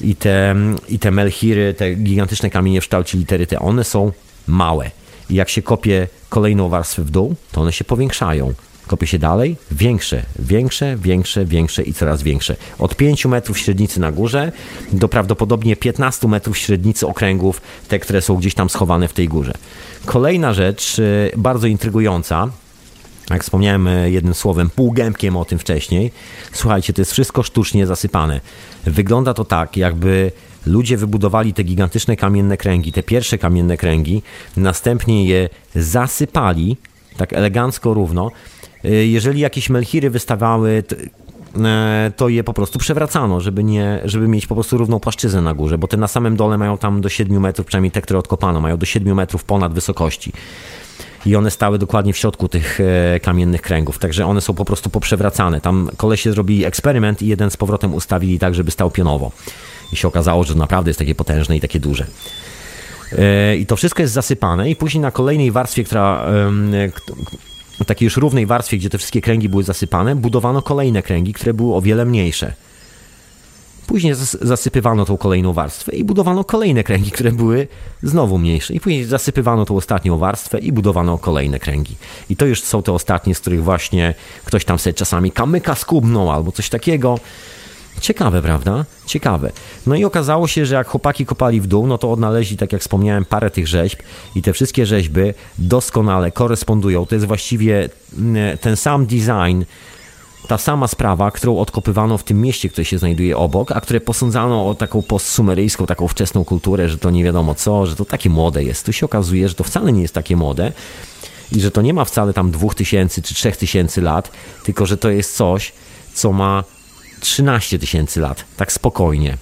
i te, i te melchiry, te gigantyczne kamienie w kształcie litery T, one są małe. I jak się kopie kolejną warstwę w dół, to one się powiększają. Kopie się dalej, większe, większe, większe, większe i coraz większe. Od 5 metrów średnicy na górze do prawdopodobnie 15 metrów średnicy okręgów, te, które są gdzieś tam schowane w tej górze. Kolejna rzecz, y, bardzo intrygująca, jak wspomniałem e, jednym słowem, półgębkiem o tym wcześniej, słuchajcie, to jest wszystko sztucznie zasypane. Wygląda to tak, jakby ludzie wybudowali te gigantyczne kamienne kręgi, te pierwsze kamienne kręgi, następnie je zasypali, tak elegancko, równo. E, jeżeli jakieś melchiry wystawały, e, to je po prostu przewracano, żeby, nie, żeby mieć po prostu równą płaszczyznę na górze, bo te na samym dole mają tam do 7 metrów, przynajmniej te, które odkopano, mają do 7 metrów ponad wysokości i one stały dokładnie w środku tych e, kamiennych kręgów, także one są po prostu poprzewracane. Tam kolesie zrobili eksperyment i jeden z powrotem ustawili tak, żeby stał pionowo. I się okazało, że naprawdę jest takie potężne i takie duże. E, I to wszystko jest zasypane i później na kolejnej warstwie, która takiej już równej warstwie, gdzie te wszystkie kręgi były zasypane, budowano kolejne kręgi, które były o wiele mniejsze. Później zasypywano tą kolejną warstwę i budowano kolejne kręgi, które były znowu mniejsze. I później zasypywano tą ostatnią warstwę i budowano kolejne kręgi. I to już są te ostatnie, z których właśnie ktoś tam sobie czasami kamyka skubnął albo coś takiego. Ciekawe, prawda? Ciekawe. No i okazało się, że jak chłopaki kopali w dół, no to odnaleźli, tak jak wspomniałem, parę tych rzeźb i te wszystkie rzeźby doskonale korespondują. To jest właściwie mm, ten sam design ta sama sprawa, którą odkopywano w tym mieście, które się znajduje obok, a które posądzano o taką postsumeryjską, taką wczesną kulturę, że to nie wiadomo co, że to takie młode jest. Tu się okazuje, że to wcale nie jest takie młode i że to nie ma wcale tam 2000 czy 3000 lat, tylko że to jest coś, co ma 13 tysięcy lat, tak spokojnie.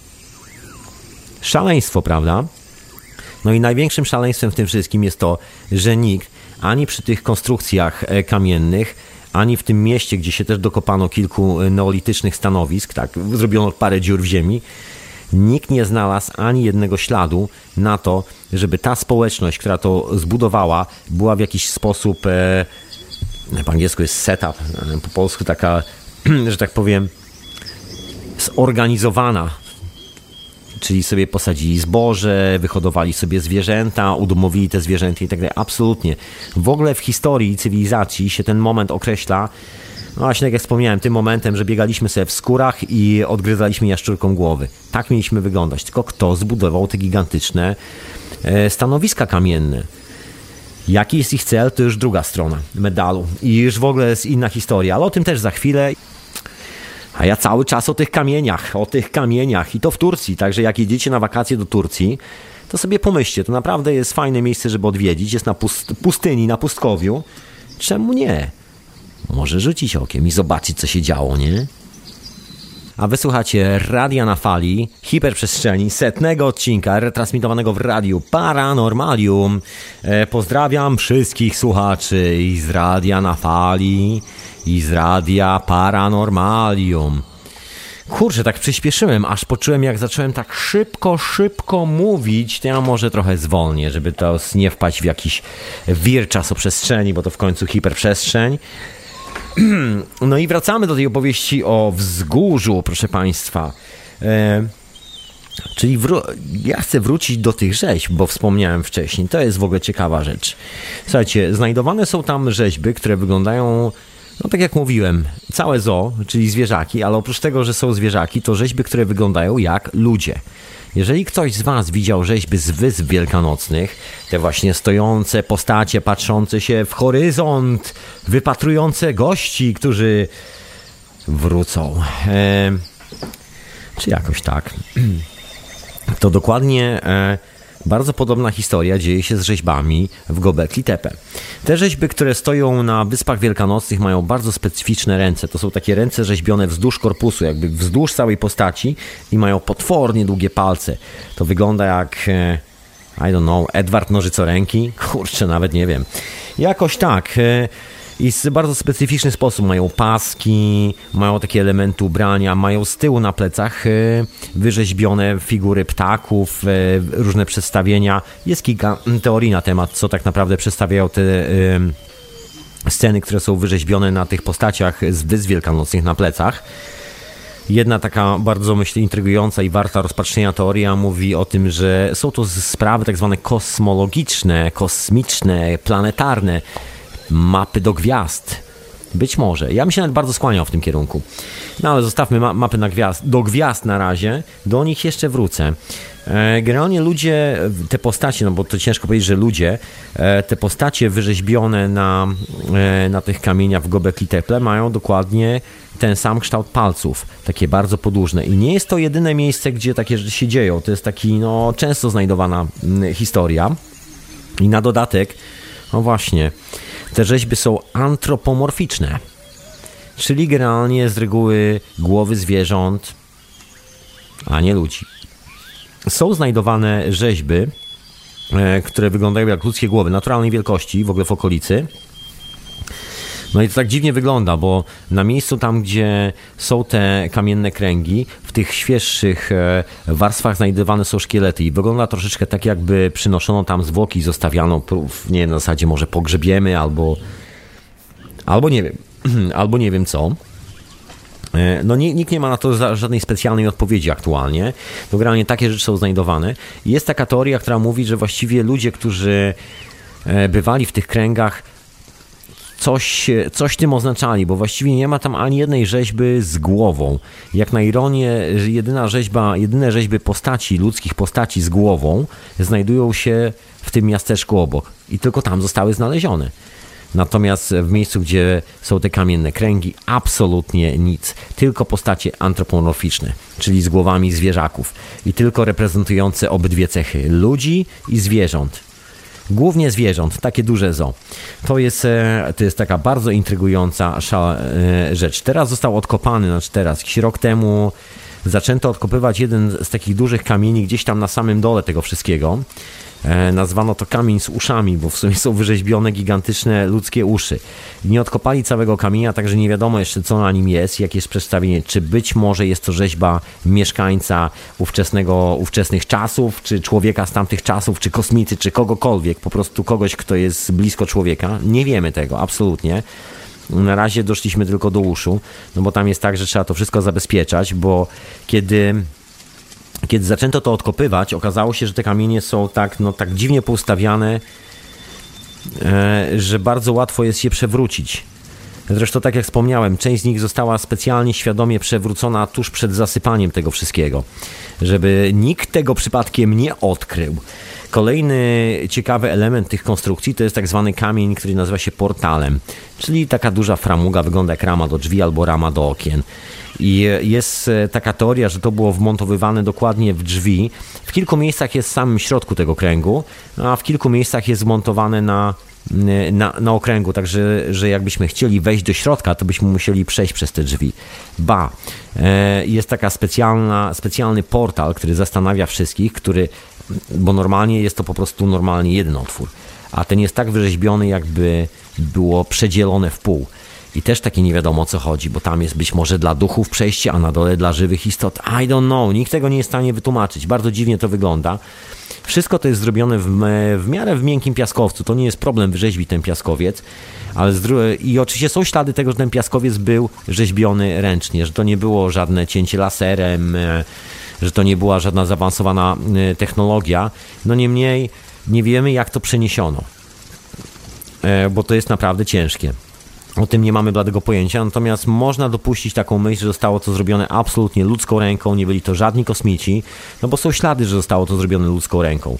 Szaleństwo, prawda? No i największym szaleństwem w tym wszystkim jest to, że nikt ani przy tych konstrukcjach e, kamiennych, ani w tym mieście, gdzie się też dokopano kilku e, neolitycznych stanowisk, tak, zrobiono parę dziur w ziemi, nikt nie znalazł ani jednego śladu na to, żeby ta społeczność, która to zbudowała, była w jakiś sposób, e, po angielsku jest setup, po polsku taka, *clears throat* że tak powiem, zorganizowana czyli sobie posadzili zboże, wyhodowali sobie zwierzęta, udomowili te zwierzęta i tak dalej. Absolutnie. W ogóle w historii cywilizacji się ten moment określa, no właśnie tak jak wspomniałem, tym momentem, że biegaliśmy sobie w skórach i odgryzaliśmy jaszczurką głowy. Tak mieliśmy wyglądać. Tylko kto zbudował te gigantyczne e, stanowiska kamienne? Jaki jest ich cel, to już druga strona medalu. I już w ogóle jest inna historia, ale o tym też za chwilę. A ja cały czas o tych kamieniach, o tych kamieniach i to w Turcji. Także jak jedziecie na wakacje do Turcji, to sobie pomyślcie, to naprawdę jest fajne miejsce, żeby odwiedzić. Jest na pustyni, na pustkowiu. Czemu nie? Może rzucić okiem i zobaczyć, co się działo, nie? A wysłuchacie Radia na Fali, hiperprzestrzeni, setnego odcinka retransmitowanego w radiu Paranormalium. E, pozdrawiam wszystkich słuchaczy i z Radia na Fali i z radia Paranormalium. Kurczę, tak przyspieszyłem, aż poczułem, jak zacząłem tak szybko, szybko mówić. To ja może trochę zwolnię, żeby to nie wpaść w jakiś wir czasoprzestrzeni, bo to w końcu hiperprzestrzeń. *clears throat* No i wracamy do tej opowieści o wzgórzu, proszę Państwa. E, czyli ja chcę wrócić do tych rzeźb, bo wspomniałem wcześniej. To jest w ogóle ciekawa rzecz. Słuchajcie, znajdowane są tam rzeźby, które wyglądają no tak jak mówiłem, całe zoo, czyli zwierzaki, ale oprócz tego, że są zwierzaki, to rzeźby, które wyglądają jak ludzie. Jeżeli ktoś z Was widział rzeźby z Wysp Wielkanocnych, te właśnie stojące postacie, patrzące się w horyzont, wypatrujące gości, którzy wrócą, e, czy jakoś tak, *clears throat* to dokładnie e, bardzo podobna historia dzieje się z rzeźbami w Gobekli Tepe. Te rzeźby, które stoją na Wyspach Wielkanocnych mają bardzo specyficzne ręce. To są takie ręce rzeźbione wzdłuż korpusu, jakby wzdłuż całej postaci i mają potwornie długie palce. To wygląda jak... E, I don't know, Edward Nożycoręki? Kurczę, nawet nie wiem. Jakoś tak. I w bardzo specyficzny sposób mają paski, mają takie elementy ubrania, mają z tyłu na plecach e, wyrzeźbione figury ptaków, e, różne przedstawienia. Jest kilka teorii na temat, co tak naprawdę przedstawiają te e, sceny, które są wyrzeźbione na tych postaciach z Wysp Wielkanocnych na plecach. Jedna taka bardzo, myślę, intrygująca i warta rozpatrzenia teoria mówi o tym, że są to sprawy tak zwane kosmologiczne, kosmiczne, planetarne, mapy do gwiazd. Być może. Ja bym się nawet bardzo skłaniał w tym kierunku. No ale zostawmy ma mapy na gwiazd, do gwiazd na razie. Do nich jeszcze wrócę. E, generalnie ludzie, te postacie, no bo to ciężko powiedzieć, że ludzie, e, te postacie wyrzeźbione na, e, na tych kamieniach w Gobekli Tepe mają dokładnie ten sam kształt palców, takie bardzo podłużne. I nie jest to jedyne miejsce, gdzie takie rzeczy się dzieją. To jest taki, no, często znajdowana mm, historia. I na dodatek, no właśnie, te rzeźby są antropomorficzne, czyli generalnie z reguły głowy zwierząt, a nie ludzi. Są znajdowane rzeźby, e, które wyglądają jak ludzkie głowy, naturalnej wielkości w ogóle w okolicy, no i to tak dziwnie wygląda, bo na miejscu tam, gdzie są te kamienne kręgi, w tych świeższych e, warstwach znajdowane są szkielety i wygląda troszeczkę tak, jakby przynoszono tam zwłoki i zostawiano, nie na zasadzie może pogrzebiemy albo, albo nie wiem, *clears throat* albo nie wiem co. E, no nikt nie ma na to żadnej specjalnej odpowiedzi aktualnie. To generalnie takie rzeczy są znajdowane. Jest taka teoria, która mówi, że właściwie ludzie, którzy e, bywali w tych kręgach, coś, coś tym oznaczali, bo właściwie nie ma tam ani jednej rzeźby z głową. Jak na ironię, jedyna rzeźba, jedyne rzeźby postaci, ludzkich postaci z głową znajdują się w tym miasteczku obok i tylko tam zostały znalezione. Natomiast w miejscu, gdzie są te kamienne kręgi, absolutnie nic. Tylko postacie antropomorficzne, czyli z głowami zwierzaków i tylko reprezentujące obydwie cechy ludzi i zwierząt. Głównie zwierząt, takie duże zo. To jest, e, to jest taka bardzo intrygująca e, rzecz. Teraz został odkopany, znaczy teraz, rok temu zaczęto odkopywać jeden z takich dużych kamieni gdzieś tam na samym dole tego wszystkiego. E, nazwano to kamień z uszami, bo w sumie są wyrzeźbione gigantyczne ludzkie uszy. Nie odkopali całego kamienia, także nie wiadomo jeszcze co na nim jest, jakie jest przedstawienie, czy być może jest to rzeźba mieszkańca ówczesnego, ówczesnych czasów, czy człowieka z tamtych czasów, czy kosmity, czy kogokolwiek, po prostu kogoś, kto jest blisko człowieka. Nie wiemy tego, absolutnie. Na razie doszliśmy tylko do uszu, no bo tam jest tak, że trzeba to wszystko zabezpieczać, bo kiedy kiedy zaczęto to odkopywać, okazało się, że te kamienie są tak, no, tak dziwnie poustawiane, e, że bardzo łatwo jest je przewrócić. Zresztą, tak jak wspomniałem, część z nich została specjalnie świadomie przewrócona tuż przed zasypaniem tego wszystkiego, żeby nikt tego przypadkiem nie odkrył. Kolejny ciekawy element tych konstrukcji to jest tak zwany kamień, który nazywa się portalem, czyli taka duża framuga, wygląda jak rama do drzwi albo rama do okien. I jest e, taka teoria, że to było wmontowywane dokładnie w drzwi. W kilku miejscach jest w samym środku tego kręgu, a w kilku miejscach jest zmontowane na, na, na okręgu, także że jakbyśmy chcieli wejść do środka, to byśmy musieli przejść przez te drzwi. Ba, e, jest taka specjalna, specjalny portal, który zastanawia wszystkich, który, bo normalnie jest to po prostu normalnie jeden otwór, a ten jest tak wyrzeźbiony, jakby było przedzielone w pół. I też takie nie wiadomo o co chodzi, bo tam jest być może dla duchów przejście, a na dole dla żywych istot. I don't know, nikt tego nie jest w stanie wytłumaczyć. Bardzo dziwnie to wygląda. Wszystko to jest zrobione w, w miarę w miękkim piaskowcu. To nie jest problem wyrzeźbić ten piaskowiec. Ale I oczywiście są ślady tego, że ten piaskowiec był rzeźbiony ręcznie, że to nie było żadne cięcie laserem, e, że to nie była żadna zaawansowana e, technologia. No niemniej nie wiemy, jak to przeniesiono, e, bo to jest naprawdę ciężkie. O tym nie mamy bladego pojęcia, natomiast można dopuścić taką myśl, że zostało to zrobione absolutnie ludzką ręką, nie byli to żadni kosmici, no bo są ślady, że zostało to zrobione ludzką ręką.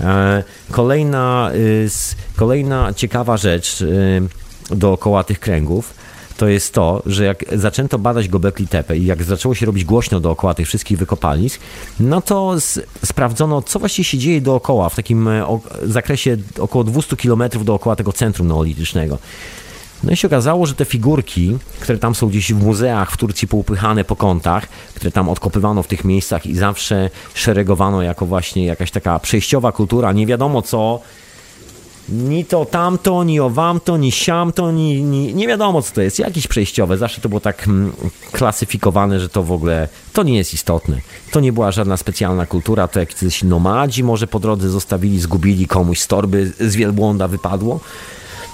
E, kolejna, y, kolejna ciekawa rzecz y, dookoła tych kręgów to jest to, że jak zaczęto badać Gobekli Tepe i jak zaczęło się robić głośno dookoła tych wszystkich wykopalisk, no to sprawdzono, co właściwie się dzieje dookoła, w takim e, zakresie około 200 km dookoła tego centrum neolitycznego. No i się okazało, że te figurki, które tam są gdzieś w muzeach w Turcji poupychane po kątach, które tam odkopywano w tych miejscach i zawsze szeregowano jako właśnie jakaś taka przejściowa kultura, nie wiadomo co, ni to tamto, ni o wamto, ni siamto, ni, ni nie wiadomo co to jest, jakieś przejściowe. Zawsze to było tak mm, klasyfikowane, że to w ogóle to nie jest istotne. To nie była żadna specjalna kultura, to jakiś nomadzi może po drodze zostawili, zgubili komuś z torby, z wielbłąda wypadło.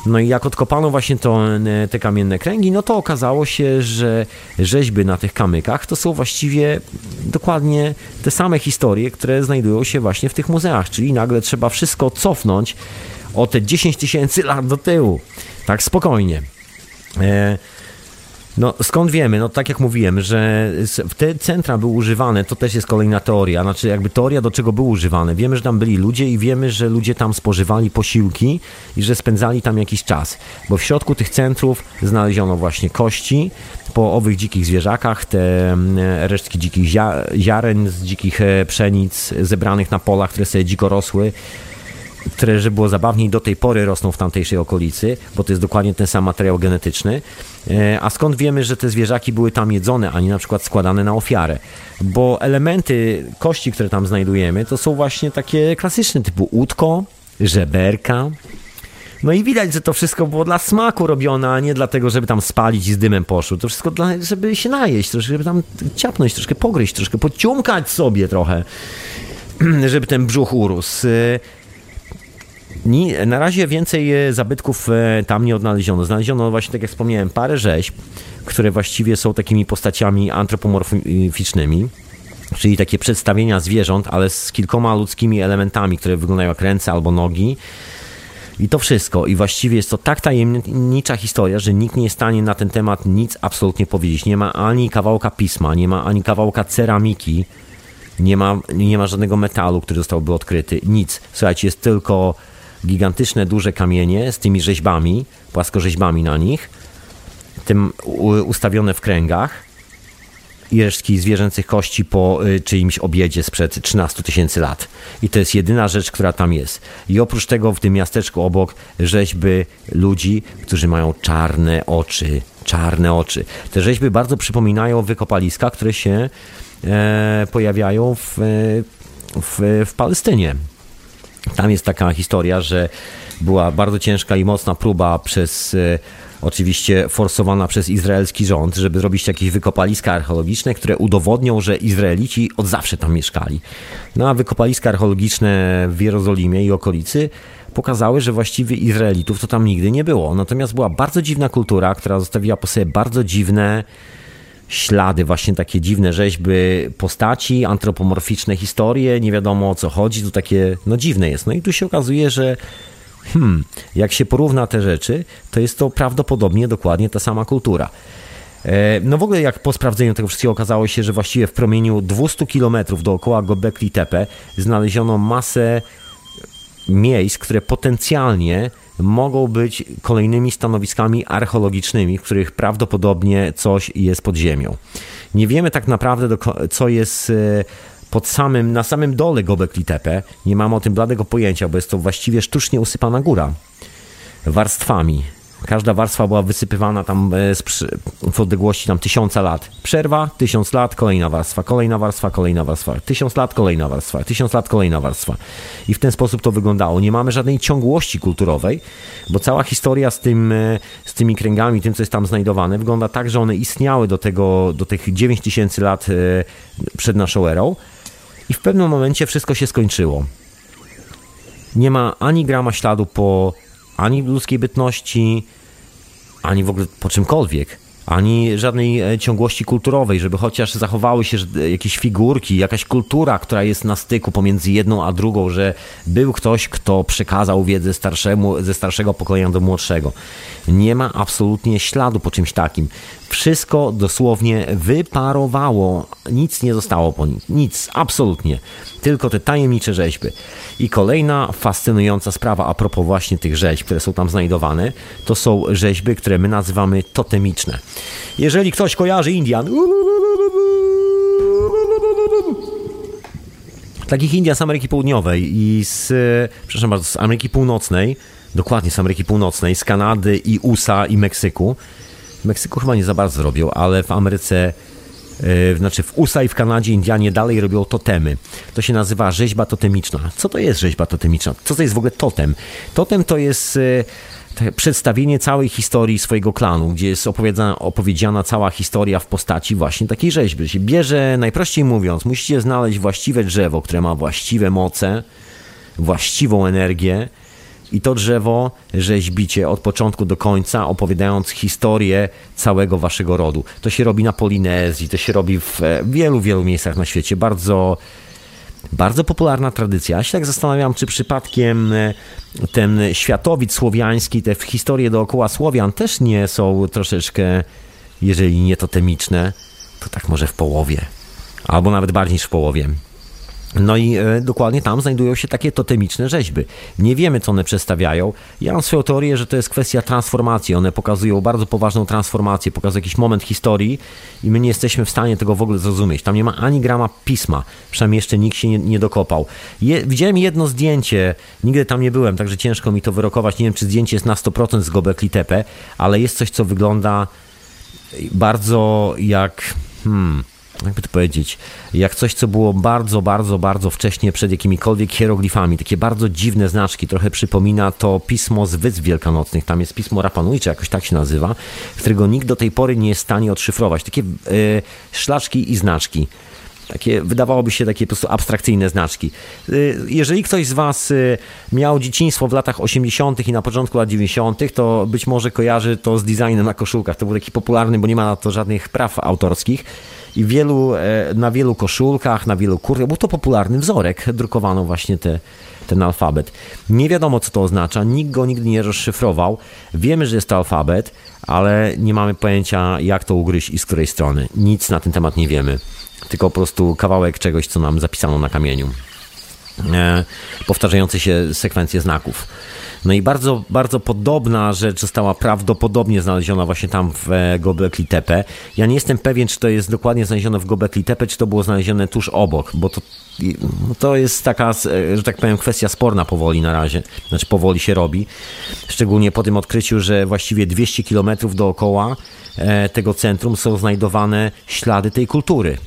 No i jak odkopano właśnie to, te kamienne kręgi, no to okazało się, że rzeźby na tych kamykach to są właściwie dokładnie te same historie, które znajdują się właśnie w tych muzeach, czyli nagle trzeba wszystko cofnąć o te 10 tysięcy lat do tyłu. Tak spokojnie. E, no skąd wiemy? No tak jak mówiłem, że te centra były używane, to też jest kolejna teoria, znaczy jakby teoria do czego były używane. Wiemy, że tam byli ludzie i wiemy, że ludzie tam spożywali posiłki i że spędzali tam jakiś czas, bo w środku tych centrów znaleziono właśnie kości po owych dzikich zwierzakach, te mm, resztki dzikich ziaren z dzikich e, pszenic zebranych na polach, które sobie dziko rosły, które, że było zabawniej, do tej pory rosną w tamtejszej okolicy, bo to jest dokładnie ten sam materiał genetyczny. E, a skąd wiemy, że te zwierzaki były tam jedzone, a nie na przykład składane na ofiarę? Bo elementy kości, które tam znajdujemy, to są właśnie takie klasyczne, typu łódko, żeberka, no i widać, że to wszystko było dla smaku robione, a nie dlatego, żeby tam spalić i z dymem poszło. To wszystko dla, żeby się najeść, troszkę, żeby tam ciapnąć, troszkę pogryźć, troszkę pociumkać sobie trochę, *clears throat* żeby ten brzuch urósł. Na razie więcej e, zabytków e, tam nie odnaleziono. Znaleziono właśnie, tak jak wspomniałem, parę rzeźb, które właściwie są takimi postaciami antropomorficznymi czyli takie przedstawienia zwierząt, ale z kilkoma ludzkimi elementami, które wyglądają jak ręce albo nogi. I to wszystko. I właściwie jest to tak tajemnicza historia, że nikt nie jest w stanie na ten temat nic absolutnie powiedzieć. Nie ma ani kawałka pisma, nie ma ani kawałka ceramiki, nie ma, nie ma żadnego metalu, który zostałby odkryty. Nic. Słuchajcie, jest tylko gigantyczne, duże kamienie z tymi rzeźbami, płaskorzeźbami na nich, tym ustawione w kręgach i resztki zwierzęcych kości po y, czyimś obiedzie sprzed 13 tysięcy lat. I to jest jedyna rzecz, która tam jest. I oprócz tego w tym miasteczku obok rzeźby ludzi, którzy mają czarne oczy. Czarne oczy. Te rzeźby bardzo przypominają wykopaliska, które się e, pojawiają w, e, w, w Palestynie. Tam jest taka historia, że była bardzo ciężka i mocna próba przez e, oczywiście forsowana przez izraelski rząd, żeby zrobić jakieś wykopaliska archeologiczne, które udowodnią, że Izraelici od zawsze tam mieszkali. No a wykopaliska archeologiczne w Jerozolimie i okolicy pokazały, że właściwie Izraelitów to tam nigdy nie było. Natomiast była bardzo dziwna kultura, która zostawiła po sobie bardzo dziwne ślady, właśnie takie dziwne rzeźby postaci, antropomorficzne historie, nie wiadomo o co chodzi, to takie, no dziwne jest. No i tu się okazuje, że hmm, jak się porówna te rzeczy, to jest to prawdopodobnie dokładnie ta sama kultura. E, no w ogóle jak po sprawdzeniu tego wszystkiego okazało się, że właściwie w promieniu 200 km dookoła Gobekli Tepe znaleziono masę miejsc, które potencjalnie mogą być kolejnymi stanowiskami archeologicznymi, w których prawdopodobnie coś jest pod ziemią. Nie wiemy tak naprawdę, co jest e, pod samym, na samym dole Gobekli Tepe. Nie mamy o tym bladego pojęcia, bo jest to właściwie sztucznie usypana góra warstwami. Każda warstwa była wysypywana tam e, w odległości tam tysiąca lat. Przerwa, tysiąc lat, kolejna warstwa, kolejna warstwa, kolejna warstwa, tysiąc lat, kolejna warstwa, tysiąc lat, kolejna warstwa. I w ten sposób to wyglądało. Nie mamy żadnej ciągłości kulturowej, bo cała historia z, tym, e, z tymi kręgami, tym, co jest tam znajdowane, wygląda tak, że one istniały do, tego, do tych 9000 tysięcy lat e, przed naszą erą i w pewnym momencie wszystko się skończyło. Nie ma ani grama śladu po ani ludzkiej bytności, ani w ogóle po czymkolwiek ani żadnej e, ciągłości kulturowej, żeby chociaż zachowały się jakieś figurki, jakaś kultura, która jest na styku pomiędzy jedną a drugą, że był ktoś, kto przekazał wiedzę starszemu, ze starszego pokolenia do młodszego. Nie ma absolutnie śladu po czymś takim. Wszystko dosłownie wyparowało, nic nie zostało po nim, nic, absolutnie. Tylko te tajemnicze rzeźby. I kolejna fascynująca sprawa a propos właśnie tych rzeźb, które są tam znajdowane, to są rzeźby, które my nazywamy totemiczne. Jeżeli ktoś kojarzy Indian, takich Indian z Ameryki Południowej i z, przepraszam bardzo, z Ameryki Północnej, dokładnie z Ameryki Północnej, z Kanady i USA i Meksyku. W Meksyku chyba nie za bardzo robią, ale w Ameryce znaczy w USA i w Kanadzie Indianie dalej robią totemy. To się nazywa rzeźba totemiczna. Co to jest rzeźba totemiczna? Co to jest w ogóle totem? Totem to jest yy, przedstawienie całej historii swojego klanu, gdzie jest opowiedziana, opowiedziana cała historia w postaci właśnie takiej rzeźby. Się bierze, najprościej mówiąc, musicie znaleźć właściwe drzewo, które ma właściwe moce, właściwą energię i to drzewo rzeźbicie od początku do końca, opowiadając historię całego waszego rodu. To się robi na Polinezji, to się robi w wielu, wielu miejscach na świecie. Bardzo bardzo popularna tradycja. Ja się tak zastanawiam, czy przypadkiem e, ten światowic słowiański, te historie dookoła Słowian też nie są troszeczkę, jeżeli nie totemiczne, to tak może w połowie. Albo nawet bardziej niż w połowie. No i e, dokładnie tam znajdują się takie totemiczne rzeźby. Nie wiemy, co one przedstawiają. Ja mam swoją teorię, że to jest kwestia transformacji. One pokazują bardzo poważną transformację, pokazują jakiś moment historii i my nie jesteśmy w stanie tego w ogóle zrozumieć. Tam nie ma ani grama pisma, przynajmniej jeszcze nikt się nie, nie dokopał. Je, widziałem jedno zdjęcie, nigdy tam nie byłem, także ciężko mi to wyrokować. Nie wiem, czy zdjęcie jest na 100% z Gobekli Tepe, ale jest coś, co wygląda bardzo jak... Hmm, jakby to powiedzieć, jak coś, co było bardzo, bardzo, bardzo wcześnie przed jakimikolwiek hieroglifami, takie bardzo dziwne znaczki, trochę przypomina to pismo z Wysp Wielkanocnych, tam jest pismo Rapanujcze, jakoś tak się nazywa, którego nikt do tej pory nie jest w stanie odszyfrować, takie yy, szlaczki i znaczki. Takie, wydawałoby się takie po prostu abstrakcyjne znaczki. Y, jeżeli ktoś z Was y, miał dzieciństwo w latach 80. i na początku lat 90., to być może kojarzy to z designem na koszulkach. To był taki popularny, bo nie ma na to żadnych praw autorskich i wielu, e, na wielu koszulkach, na wielu kurtkach, był to popularny wzorek, drukowano właśnie te, ten alfabet. Nie wiadomo, co to oznacza, nikt go nigdy nie rozszyfrował. Wiemy, że jest to alfabet, ale nie mamy pojęcia, jak to ugryźć i z której strony. Nic na ten temat nie wiemy, tylko po prostu kawałek czegoś, co nam zapisano na kamieniu. e, powtarzające się sekwencje znaków. No i bardzo, bardzo podobna rzecz została prawdopodobnie znaleziona właśnie tam w e, Gobekli Tepe. Ja nie jestem pewien, czy to jest dokładnie znalezione w Gobekli Tepe, czy to było znalezione tuż obok, bo to, no to jest taka, e, że tak powiem, kwestia sporna powoli na razie. Znaczy powoli się robi. Szczególnie po tym odkryciu, że właściwie 200 kilometrów dookoła e, tego centrum są znajdowane ślady tej kultury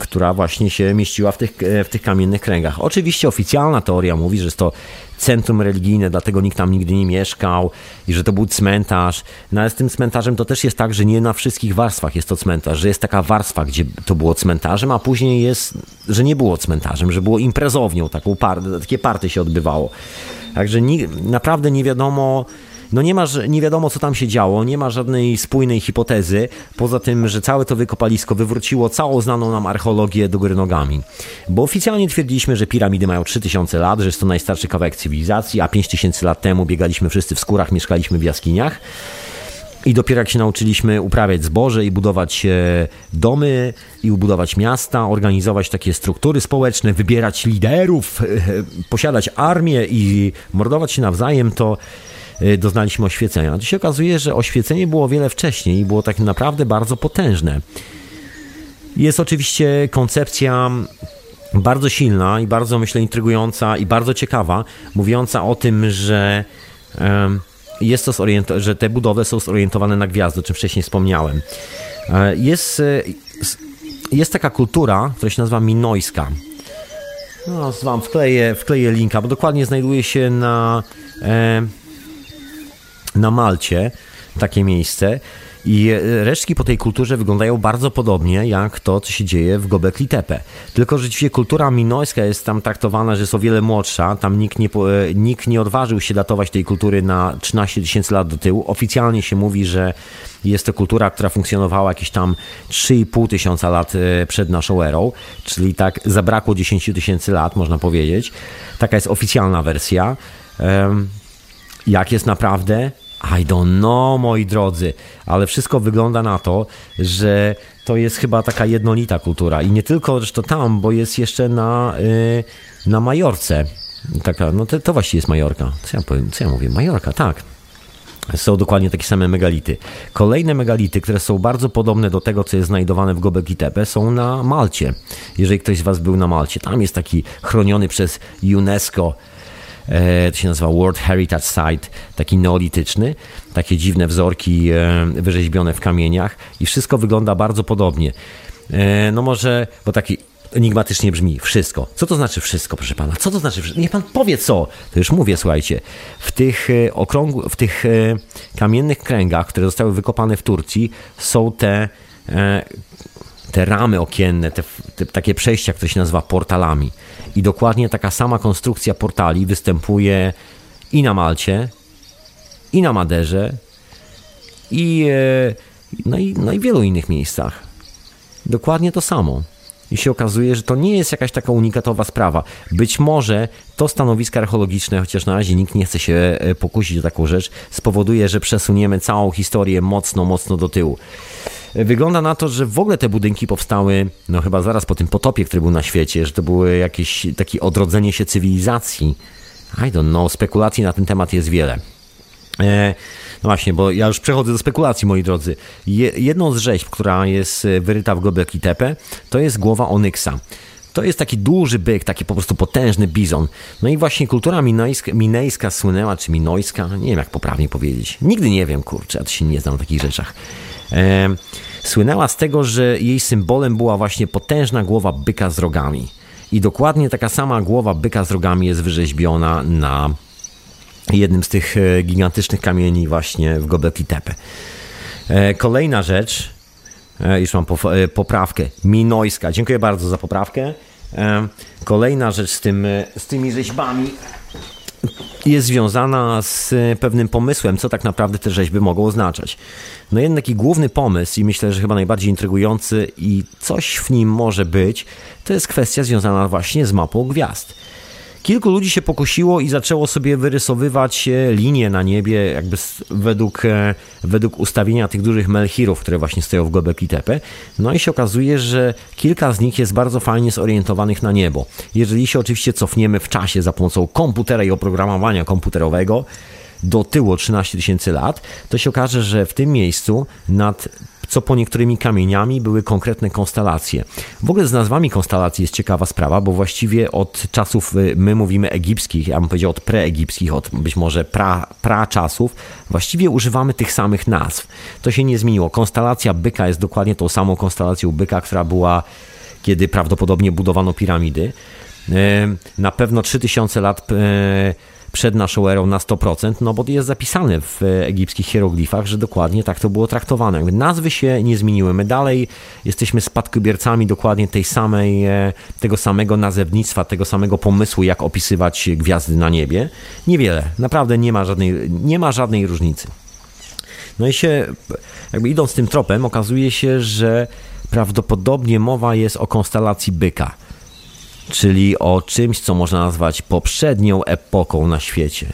która właśnie się mieściła w tych, w tych kamiennych kręgach. Oczywiście oficjalna teoria mówi, że jest to centrum religijne, dlatego nikt tam nigdy nie mieszkał i że to był cmentarz. No ale z tym cmentarzem to też jest tak, że nie na wszystkich warstwach jest to cmentarz, że jest taka warstwa, gdzie to było cmentarzem, a później jest, że nie było cmentarzem, że było imprezownią, taką par, takie party się odbywało. Także nie, naprawdę nie wiadomo, no nie ma, nie wiadomo co tam się działo, nie ma żadnej spójnej hipotezy, poza tym, że całe to wykopalisko wywróciło całą znaną nam archeologię do góry nogami. Bo oficjalnie twierdziliśmy, że piramidy mają 3000 lat, że jest to najstarszy kawałek cywilizacji, a 5000 lat temu biegaliśmy wszyscy w skórach, mieszkaliśmy w jaskiniach. I dopiero jak się nauczyliśmy uprawiać zboże i budować e, domy i budować miasta, organizować takie struktury społeczne, wybierać liderów, e, posiadać armię i mordować się nawzajem, to doznaliśmy oświecenia. Tu się okazuje, że oświecenie było wiele wcześniej i było tak naprawdę bardzo potężne. Jest oczywiście koncepcja bardzo silna i bardzo, myślę, intrygująca i bardzo ciekawa, mówiąca o tym, że jest to że te budowle są zorientowane na gwiazdy, o czym wcześniej wspomniałem. E, jest, e, jest taka kultura, która się nazywa minojska. No, wam wkleję, wkleję linka, bo dokładnie znajduje się na na Malcie takie miejsce. I resztki po tej kulturze wyglądają bardzo podobnie jak to, co się dzieje w Gobekli Tepe. Tylko rzeczywiście kultura minojska jest tam traktowana, że jest o wiele młodsza. Tam nikt nie, nikt nie odważył się datować tej kultury na 13 tysięcy lat do tyłu. Oficjalnie się mówi, że jest to kultura, która funkcjonowała jakieś tam 3,5 tysiąca lat e, przed naszą erą, czyli tak zabrakło 10 tysięcy lat, można powiedzieć. Taka jest oficjalna wersja. Jak jest naprawdę? I don't know, moi drodzy, ale wszystko wygląda na to, że to jest chyba taka jednolita kultura i nie tylko zresztą tam, bo jest jeszcze na, yy, na Majorce. Taka, no to, to właściwie jest Majorka. Co ja, powiem, co ja mówię? Majorka, tak. Są dokładnie takie same megality. Kolejne megality, które są bardzo podobne do tego, co jest znajdowane w Gobekli Tepe, są na Malcie. Jeżeli ktoś z Was był na Malcie, tam jest taki chroniony przez UNESCO to się nazywa World Heritage Site, taki neolityczny, takie dziwne wzorki e, wyrzeźbione w kamieniach i wszystko wygląda bardzo podobnie. E, no może, bo taki enigmatycznie brzmi wszystko. Co to znaczy wszystko, proszę pana? Co to znaczy wszystko? Niech pan powie co. To już mówię, słuchajcie. W tych okrągłych, w tych kamiennych kręgach, które zostały wykopane w Turcji, są te te ramy okienne, te, te, takie przejścia, które się nazywa portalami. I dokładnie taka sama konstrukcja portali występuje i na Malcie, i na Maderze, i, e, no i, no i wielu innych miejscach. Dokładnie to samo. I się okazuje, że to nie jest jakaś taka unikatowa sprawa. Być może to stanowisko archeologiczne, chociaż na razie nikt nie chce się e, pokusić o taką rzecz, spowoduje, że przesuniemy całą historię mocno, mocno do tyłu. Wygląda na to, że w ogóle te budynki powstały, no chyba zaraz po tym potopie, który był na świecie, że to były jakieś takie odrodzenie się cywilizacji. I don't know, spekulacji na ten temat jest wiele. E, no właśnie, bo ja już przechodzę do spekulacji, moi drodzy. Je, jedną z rzeźb, która jest wyryta w Gobekli Tepe, to jest głowa Onyksa. To jest taki duży byk, taki po prostu potężny bizon. No i właśnie kultura minojska, minejska słynęła, czy minojska, nie wiem jak poprawnie powiedzieć. Nigdy nie wiem, kurczę, ja się nie znam w takich rzeczach. E, słynęła z tego, że jej symbolem była właśnie potężna głowa byka z rogami. I dokładnie taka sama głowa byka z rogami jest wyrzeźbiona na jednym z tych e, gigantycznych kamieni właśnie w Gobekli Tepe. E, kolejna rzecz, już mam poprawkę, minojska. Dziękuję bardzo za poprawkę. Kolejna rzecz z, tym, z tymi rzeźbami jest związana z pewnym pomysłem, co tak naprawdę te rzeźby mogą oznaczać. No jeden taki główny pomysł i myślę, że chyba najbardziej intrygujący i coś w nim może być, to jest kwestia związana właśnie z mapą gwiazd. kilku ludzi się pokusiło i zaczęło sobie wyrysowywać e, linie na niebie, jakby według, e, według ustawienia tych dużych melchirów, które właśnie stoją w Göbekli Tepe. No i się okazuje, że kilka z nich jest bardzo fajnie zorientowanych na niebo. Jeżeli się oczywiście cofniemy w czasie za pomocą komputera i oprogramowania komputerowego, do tyłu 13 tysięcy lat, to się okaże, że w tym miejscu nad co po niektórymi kamieniami były konkretne konstelacje. W ogóle z nazwami konstelacji jest ciekawa sprawa, bo właściwie od czasów, y, my mówimy egipskich, ja bym powiedział od preegipskich, od być może pra, pra czasów, właściwie używamy tych samych nazw. To się nie zmieniło. Konstelacja byka jest dokładnie tą samą konstelacją byka, która była kiedy prawdopodobnie budowano piramidy. Y, na pewno 3000 lat y, przed naszą erą na 100%, no bo jest zapisane w egipskich hieroglifach, że dokładnie tak to było traktowane. Nazwy się nie zmieniły. My dalej jesteśmy spadkobiercami dokładnie tej samej, e, tego samego nazewnictwa, tego samego pomysłu, jak opisywać gwiazdy na niebie. Niewiele, naprawdę nie ma żadnej, nie ma żadnej różnicy. No i się, jakby idąc tym tropem, okazuje się, że prawdopodobnie mowa jest o konstelacji byka czyli o czymś, co można nazwać poprzednią epoką na świecie.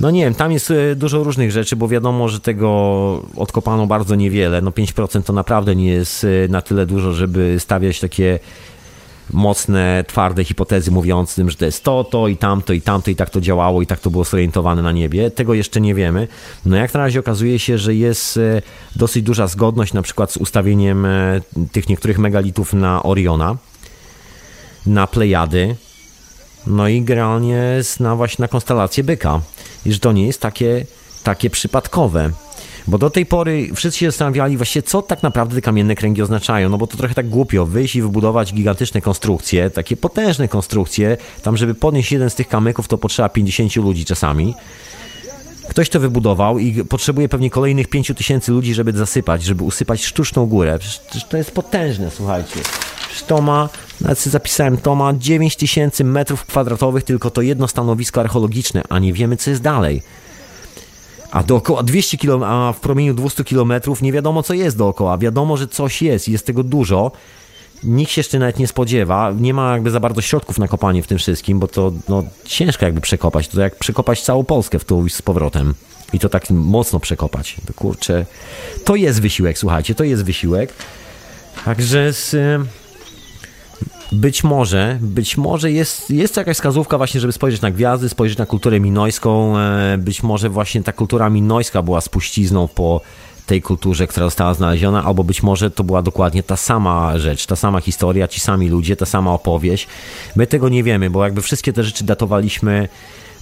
No nie wiem, tam jest e, dużo różnych rzeczy, bo wiadomo, że tego odkopano bardzo niewiele. No 5% to naprawdę nie jest e, na tyle dużo, żeby stawiać takie mocne, twarde hipotezy mówiące tym, że to jest to, to i tamto i tamto i tak to działało i tak to było zorientowane na niebie. Tego jeszcze nie wiemy. No jak na razie okazuje się, że jest e, dosyć duża zgodność na przykład z ustawieniem tych niektórych megalitów na Oriona na Plejady, no i generalnie na właśnie na konstelację byka. I że to nie jest takie, takie przypadkowe. Bo do tej pory wszyscy się zastanawiali właśnie, co tak naprawdę te kamienne kręgi oznaczają. No bo to trochę tak głupio wyjść i wybudować gigantyczne konstrukcje, takie potężne konstrukcje. Tam, żeby podnieść jeden z tych kamyków, to potrzeba 50 ludzi czasami. Ktoś to wybudował i potrzebuje pewnie kolejnych 5 tysięcy ludzi, żeby zasypać, żeby usypać sztuczną górę. Przecież to jest potężne, słuchajcie. Przecież to ma nawet sobie zapisałem, to ma 9000 metrów kwadratowych, tylko to jedno stanowisko archeologiczne, a nie wiemy, co jest dalej. A dookoła 200 km, a w promieniu 200 km nie wiadomo, co jest dookoła. Wiadomo, że coś jest jest tego dużo. Nikt się jeszcze nawet nie spodziewa. Nie ma jakby za bardzo środków na kopanie w tym wszystkim, bo to no, ciężko jakby przekopać. To jak przekopać całą Polskę w tu z powrotem. I to tak mocno przekopać. Kurczę, to jest wysiłek, słuchajcie, to jest wysiłek. Także z być może, być może jest, jest jakaś wskazówka właśnie, żeby spojrzeć na gwiazdy, spojrzeć na kulturę minojską. E, być może właśnie ta kultura minojska była spuścizną po tej kulturze, która została znaleziona, albo być może to była dokładnie ta sama rzecz, ta sama historia, ci sami ludzie, ta sama opowieść. My tego nie wiemy, bo jakby wszystkie te rzeczy datowaliśmy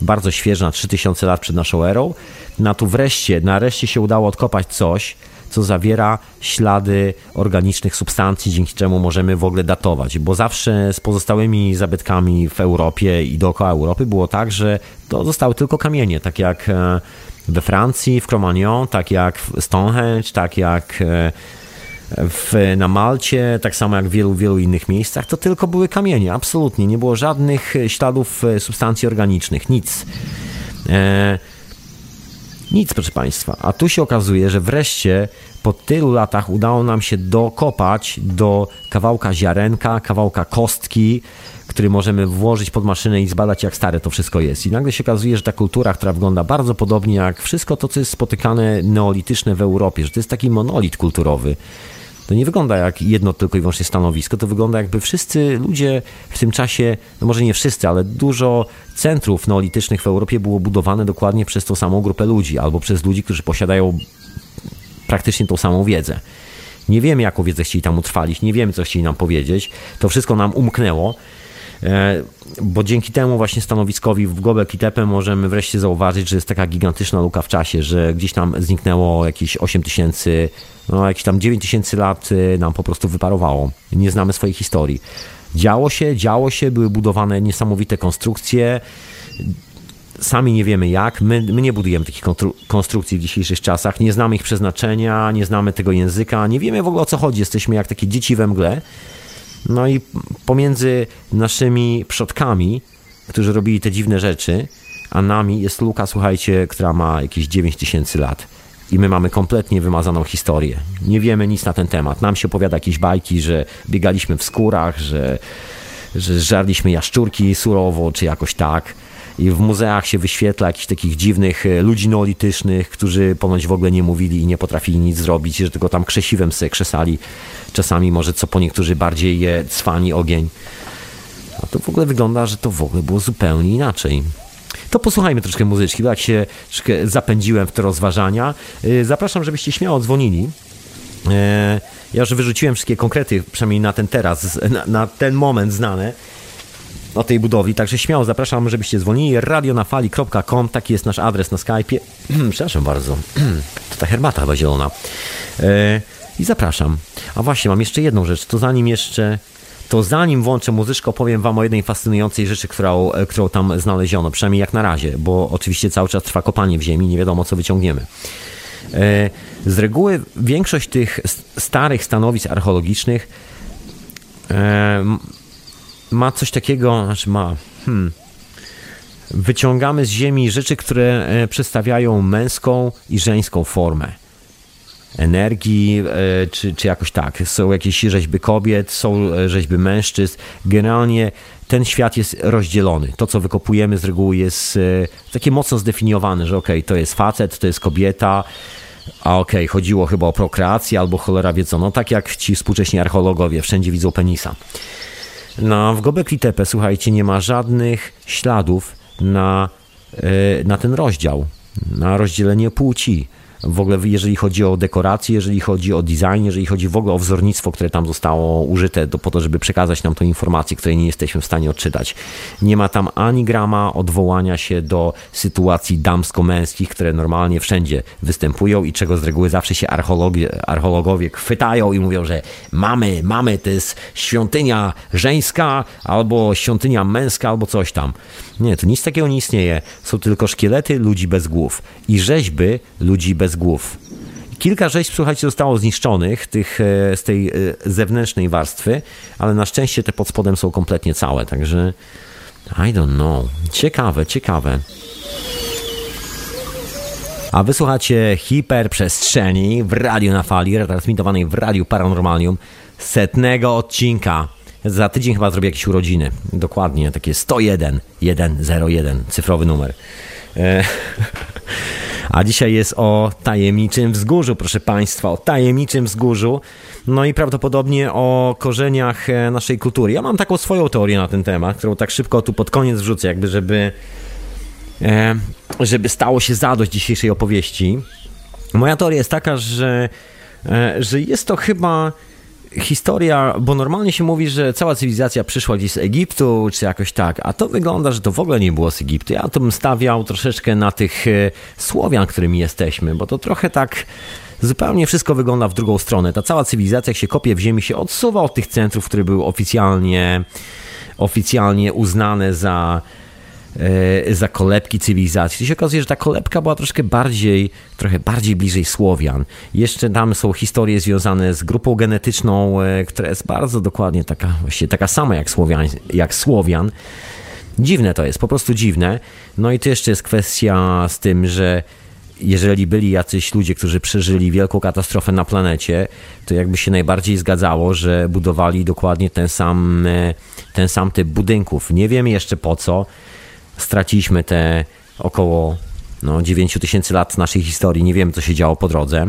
bardzo świeżo, na 3000 lat przed naszą erą. Na tu wreszcie, nareszcie się udało odkopać coś, co zawiera ślady organicznych substancji, dzięki czemu możemy w ogóle datować. Bo zawsze z pozostałymi zabytkami w Europie i dookoła Europy było tak, że to zostały tylko kamienie, tak jak e, we Francji, w Cro-Magnon, tak jak w Stonehenge, tak jak e, w, na Malcie, tak samo jak w wielu, wielu innych miejscach, to tylko były kamienie, absolutnie. Nie było żadnych śladów e, substancji organicznych, nic. Nic, proszę Państwa. A tu się okazuje, że wreszcie po tylu latach udało nam się dokopać do kawałka ziarenka, kawałka kostki, który możemy włożyć pod maszynę i zbadać, jak stare to wszystko jest. I nagle się okazuje, że ta kultura, która wygląda bardzo podobnie jak wszystko to, co jest spotykane neolityczne w Europie, że to jest taki monolit kulturowy. To nie wygląda jak jedno tylko i wyłącznie stanowisko, to wygląda jakby wszyscy ludzie w tym czasie, no może nie wszyscy, ale dużo centrów neolitycznych w Europie było budowane dokładnie przez tą samą grupę ludzi, albo przez ludzi, którzy posiadają praktycznie tą samą wiedzę. Nie wiemy, jaką wiedzę chcieli tam utrwalić, nie wiemy, co chcieli nam powiedzieć. To wszystko nam umknęło, bo dzięki temu właśnie stanowiskowi w Gobek i Tepe możemy wreszcie zauważyć, że jest taka gigantyczna luka w czasie, że gdzieś tam zniknęło jakieś 8 tysięcy, no jakieś tam 9 tysięcy lat e, nam po prostu wyparowało. Nie znamy swojej historii. Działo się, działo się, były budowane niesamowite konstrukcje, sami nie wiemy jak, my, my nie budujemy takich konstrukcji w dzisiejszych czasach, nie znamy ich przeznaczenia, nie znamy tego języka, nie wiemy w ogóle o co chodzi, jesteśmy jak takie dzieci we mgle. No i pomiędzy naszymi przodkami, którzy robili te dziwne rzeczy, a nami jest luka, słuchajcie, która ma jakieś 9 tysięcy lat. I my mamy kompletnie wymazaną historię. Nie wiemy nic na ten temat. Nam się opowiada jakieś bajki, że biegaliśmy w skórach, że że żarliśmy jaszczurki surowo, czy jakoś tak. I w muzeach się wyświetla jakichś takich dziwnych e, ludzi neolitycznych, którzy ponoć w ogóle nie mówili i nie potrafili nic zrobić, że tylko tam krzesiwem sobie krzesali. Czasami może co po niektórzy bardziej je cwani ogień. A to w ogóle wygląda, że to w ogóle było zupełnie inaczej. To posłuchajmy troszkę muzyczki, bo jak się troszkę zapędziłem w te rozważania. Y, zapraszam, żebyście śmiało dzwonili. E, ja już wyrzuciłem wszystkie konkrety, przynajmniej na ten teraz, na, na ten moment znane o tej budowli, także śmiało zapraszam, żebyście dzwonili. radionafali.com, taki jest nasz adres na Skype'ie. *clears throat* Przepraszam bardzo, *clears throat* to ta herbata chyba zielona. E, I zapraszam. A właśnie, mam jeszcze jedną rzecz, to zanim jeszcze to zanim włączę muzyczkę, opowiem wam o jednej fascynującej rzeczy, którą, e, którą tam znaleziono, przynajmniej jak na razie, bo oczywiście cały czas trwa kopanie w ziemi, nie wiadomo co wyciągniemy. E, z reguły większość tych starych stanowisk archeologicznych e, ma coś takiego, znaczy ma, hmm, wyciągamy z ziemi rzeczy, które przedstawiają męską i żeńską formę energii, e, czy, czy jakoś tak. Są jakieś rzeźby kobiet, są e, rzeźby mężczyzn. Generalnie ten świat jest rozdzielony. To, co wykopujemy z reguły jest e, takie mocno zdefiniowane, że okej, okay, to jest facet, to jest kobieta, a okej, okay, chodziło chyba o prokreację albo cholera wie co. No tak jak ci współcześni archeologowie, wszędzie widzą penisa. No, w Gobekli Tepe, słuchajcie, nie ma żadnych śladów na, na ten rozdział, na rozdzielenie płci w ogóle jeżeli chodzi o dekorację, jeżeli chodzi o design, jeżeli chodzi w ogóle o wzornictwo, które tam zostało użyte do, po to, żeby przekazać nam tą informację, której nie jesteśmy w stanie odczytać. Nie ma tam ani grama odwołania się do sytuacji damsko-męskich, które normalnie wszędzie występują i czego z reguły zawsze się archeologowie, archeologowie chwytają i mówią, że mamy, mamy, to jest świątynia żeńska albo świątynia męska albo coś tam. Nie, to nic takiego nie istnieje. Są tylko szkielety ludzi bez głów i rzeźby ludzi bez głów. Kilka rzeźb, słuchajcie, zostało zniszczonych tych, e, z tej e, zewnętrznej warstwy, ale na szczęście te pod spodem są kompletnie całe, także I don't know. Ciekawe, ciekawe. A wysłuchacie hiperprzestrzeni w radiu na fali, transmitowanej w radiu Paranormalium, setnego odcinka. Za tydzień chyba zrobię jakieś urodziny. Dokładnie, takie 101 101, cyfrowy numer. E, *laughs* a dzisiaj jest o tajemniczym wzgórzu, proszę Państwa, o tajemniczym wzgórzu. No i prawdopodobnie o korzeniach e, naszej kultury. Ja mam taką swoją teorię na ten temat, którą tak szybko tu pod koniec wrzucę, jakby żeby, e, żeby stało się zadość dzisiejszej opowieści. Moja teoria jest taka, że, że jest to chyba historia, bo normalnie się mówi, że cała cywilizacja przyszła gdzieś z Egiptu, czy jakoś tak, a to wygląda, że to w ogóle nie było z Egiptu. Ja to bym stawiał troszeczkę na tych e, Słowian, którymi jesteśmy, bo to trochę tak zupełnie wszystko wygląda w drugą stronę. Ta cała cywilizacja, jak się kopie w ziemi, się odsuwa od tych centrów, które były oficjalnie, oficjalnie uznane za za kolebki cywilizacji. To się okazuje, że ta kolebka była troszkę bardziej, trochę bardziej bliżej Słowian. Jeszcze tam są historie związane z grupą genetyczną, e, która jest bardzo dokładnie taka, właściwie taka sama jak Słowian, jak Słowian. Dziwne to jest, po prostu dziwne. No i to jeszcze jest kwestia z tym, że jeżeli byli jacyś ludzie, którzy przeżyli wielką katastrofę na planecie, to jakby się najbardziej zgadzało, że budowali dokładnie ten sam, e, ten sam typ budynków. Nie wiem jeszcze po co straciliśmy te około no, 9 tysięcy lat naszej historii. Nie wiem, co się działo po drodze.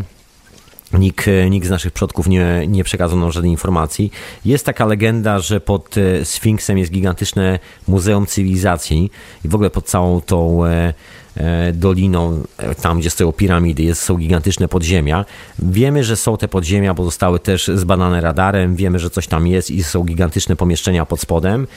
Nikt, nikt z naszych przodków nie, nie przekazał nam żadnej informacji. Jest taka legenda, że pod e, Sfinksem jest gigantyczne Muzeum Cywilizacji i w ogóle pod całą tą e, e, doliną, tam gdzie stoją piramidy, jest, są gigantyczne podziemia. Wiemy, że są te podziemia, bo zostały też zbadane radarem. Wiemy, że coś tam jest i są gigantyczne pomieszczenia pod spodem.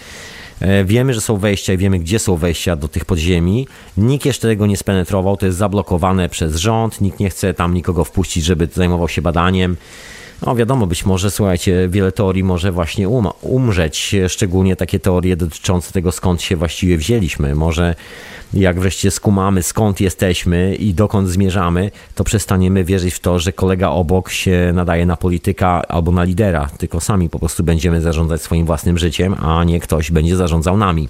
E, wiemy, że są wejścia i wiemy, gdzie są wejścia do tych podziemi. Nikt jeszcze tego nie spenetrował, to jest zablokowane przez rząd, nikt nie chce tam nikogo wpuścić, żeby zajmował się badaniem. No wiadomo, być może, słuchajcie, wiele teorii może właśnie um umrzeć, szczególnie takie teorie dotyczące tego, skąd się właściwie wzięliśmy. Może jak wreszcie skumamy, skąd jesteśmy i dokąd zmierzamy, to przestaniemy wierzyć w to, że kolega obok się nadaje na polityka albo na lidera, tylko sami po prostu będziemy zarządzać swoim własnym życiem, a nie ktoś będzie zarządzał nami.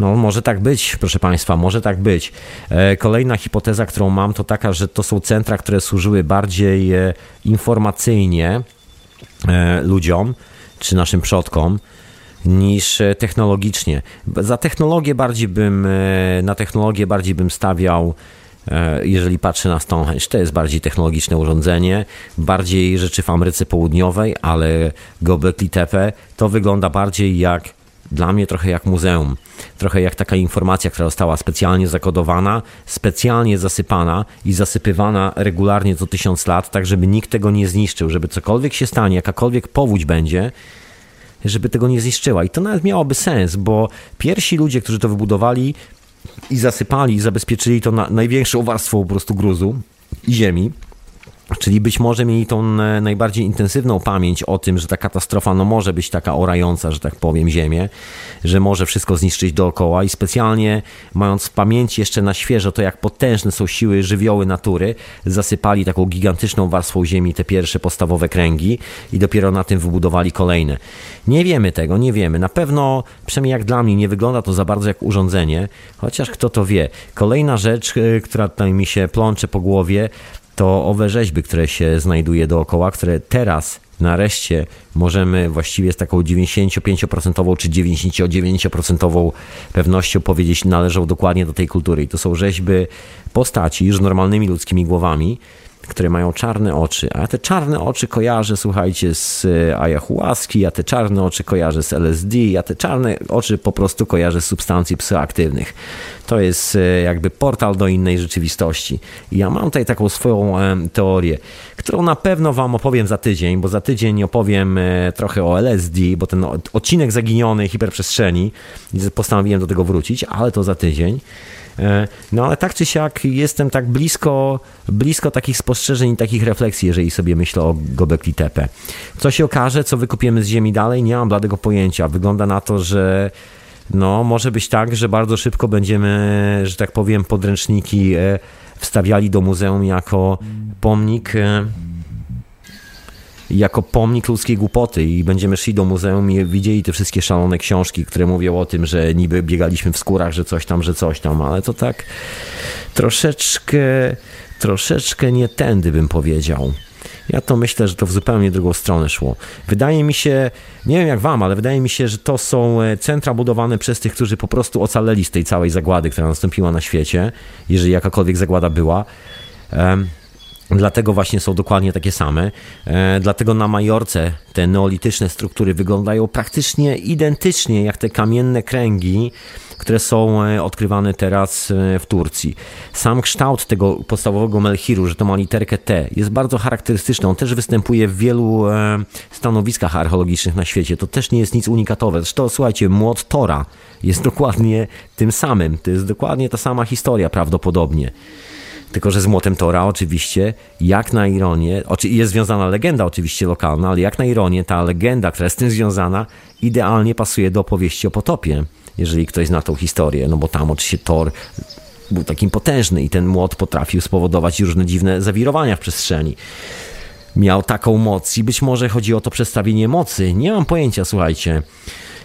No, może tak być, proszę Państwa, może tak być. E, kolejna hipoteza, którą mam, to taka, że to są centra, które służyły bardziej e, informacyjnie e, ludziom czy naszym przodkom niż technologicznie. Za technologię bardziej bym, na technologię bardziej bym stawiał jeżeli patrzę na Stonehenge, to jest bardziej technologiczne urządzenie, bardziej rzeczy w Ameryce Południowej, ale Göbekli Tepe to wygląda bardziej jak dla mnie trochę jak muzeum. Trochę jak taka informacja, która została specjalnie zakodowana, specjalnie zasypana i zasypywana regularnie co tysiąc lat, tak żeby nikt tego nie zniszczył, żeby cokolwiek się stanie, jakakolwiek powódź będzie, żeby tego nie zniszczyła. I to nawet miałoby sens, bo pierwsi ludzie, którzy to wybudowali i zasypali, zabezpieczyli to na największą warstwą po prostu gruzu i ziemi, Czyli być może mieli tą najbardziej intensywną pamięć o tym, że ta katastrofa no może być taka orająca, że tak powiem, ziemię, że może wszystko zniszczyć dookoła i specjalnie mając w pamięci jeszcze na świeżo to, jak potężne są siły żywioły natury, zasypali taką gigantyczną warstwą ziemi te pierwsze podstawowe kręgi i dopiero na tym wybudowali kolejne. Nie wiemy tego, nie wiemy. Na pewno, przynajmniej jak dla mnie, nie wygląda to za bardzo jak urządzenie, chociaż kto to wie. Kolejna rzecz, e, która tutaj mi się plącze po głowie, to owe rzeźby, które się znajduje dookoła, które teraz nareszcie możemy właściwie z taką 95% czy 99% pewnością powiedzieć, należą dokładnie do tej kultury. I to są rzeźby postaci już normalnymi ludzkimi głowami, które mają czarne oczy, a te czarne oczy kojarzę, słuchajcie, z e, ayahuaski, a te czarne oczy kojarzę z LSD, a te czarne oczy po prostu kojarzę z substancji psychoaktywnych. To jest e, jakby portal do innej rzeczywistości. I ja mam tutaj taką swoją teorię, którą na pewno wam opowiem za tydzień, bo za tydzień opowiem e, trochę o LSD, bo ten odcinek zaginionej hiperprzestrzeni, postanowiłem do tego wrócić, ale to za tydzień. E, no ale tak czy siak jestem tak blisko, blisko takich spostrzeżeń i takich refleksji, jeżeli sobie myślę o Gobekli Tepe. Co się okaże, co wykopiemy z ziemi dalej, nie mam bladego pojęcia. Wygląda na to, że no, może być tak, że bardzo szybko będziemy, że tak powiem, podręczniki e, wstawiali do muzeum jako pomnik e, jako pomnik ludzkiej głupoty i będziemy szli do muzeum i widzieli te wszystkie szalone książki, które mówią o tym, że niby biegaliśmy w skórach, że coś tam, że coś tam, ale to tak troszeczkę, troszeczkę nie tędy bym powiedział. Ja to myślę, że to w zupełnie drugą stronę szło. Wydaje mi się, nie wiem jak wam, ale wydaje mi się, że to są e, centra budowane przez tych, którzy po prostu ocaleli z tej całej zagłady, która nastąpiła na świecie, jeżeli jakakolwiek zagłada była. Dlatego właśnie są dokładnie takie same. E, dlatego na Majorce te neolityczne struktury wyglądają praktycznie identycznie jak te kamienne kręgi, które są e, odkrywane teraz e, w Turcji. Sam kształt tego podstawowego melchiru, że to ma literkę T, jest bardzo charakterystyczny. On też występuje w wielu stanowiskach archeologicznych na świecie. To też nie jest nic unikatowe. Zresztą słuchajcie, młot Tora jest dokładnie tym samym. To jest dokładnie ta sama historia prawdopodobnie. Tylko, że z Młotem Tora oczywiście, jak na ironię, jest związana legenda oczywiście lokalna, ale jak na ironię ta legenda, która jest z tym związana, idealnie pasuje do opowieści o potopie, jeżeli ktoś zna tą historię, no bo tam oczywiście Thor był takim potężny i ten młot potrafił spowodować różne dziwne zawirowania w przestrzeni. Miał taką moc i być może chodzi o to przedstawienie mocy. Nie mam pojęcia, słuchajcie.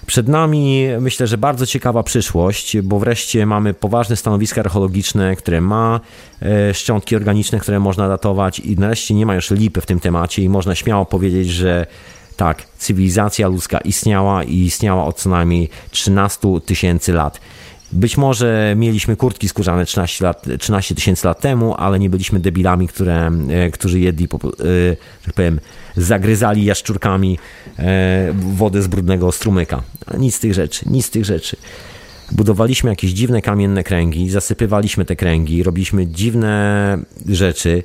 Przed nami myślę, że bardzo ciekawa przyszłość, bo wreszcie mamy poważne stanowiska archeologiczne, które ma e, szczątki organiczne, które można datować i nareszcie nie ma już lipy w tym temacie i można śmiało powiedzieć, że tak, cywilizacja ludzka istniała i istniała od co najmniej 13 tysięcy lat. Być może mieliśmy kurtki skórzane 13 lat, 13 tysięcy lat temu, ale nie byliśmy debilami, które, e, którzy jedli, e, tak powiem, zagryzali jaszczurkami e, wodę z brudnego strumyka. Nic z tych rzeczy, nic z tych rzeczy. Budowaliśmy jakieś dziwne kamienne kręgi, zasypywaliśmy te kręgi, robiliśmy dziwne rzeczy.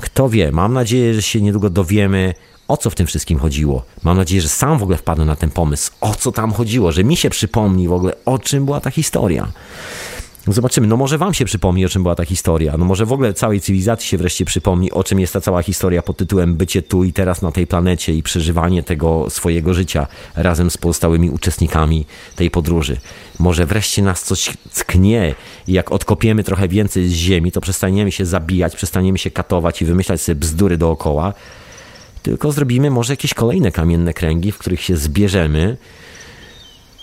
Kto wie, mam nadzieję, że się niedługo dowiemy, o co w tym wszystkim chodziło. Mam nadzieję, że sam w ogóle wpadnę na ten pomysł, o co tam chodziło, że mi się przypomni w ogóle, o czym była ta historia. Zobaczymy, no może wam się przypomni, o czym była ta historia. No może w ogóle całej cywilizacji się wreszcie przypomni, o czym jest ta cała historia pod tytułem bycie tu i teraz na tej planecie i przeżywanie tego swojego życia razem z pozostałymi uczestnikami tej podróży. Może wreszcie nas coś tknie i jak odkopiemy trochę więcej z ziemi, to przestaniemy się zabijać, przestaniemy się katować i wymyślać sobie bzdury dookoła, tylko zrobimy może jakieś kolejne kamienne kręgi, w których się zbierzemy,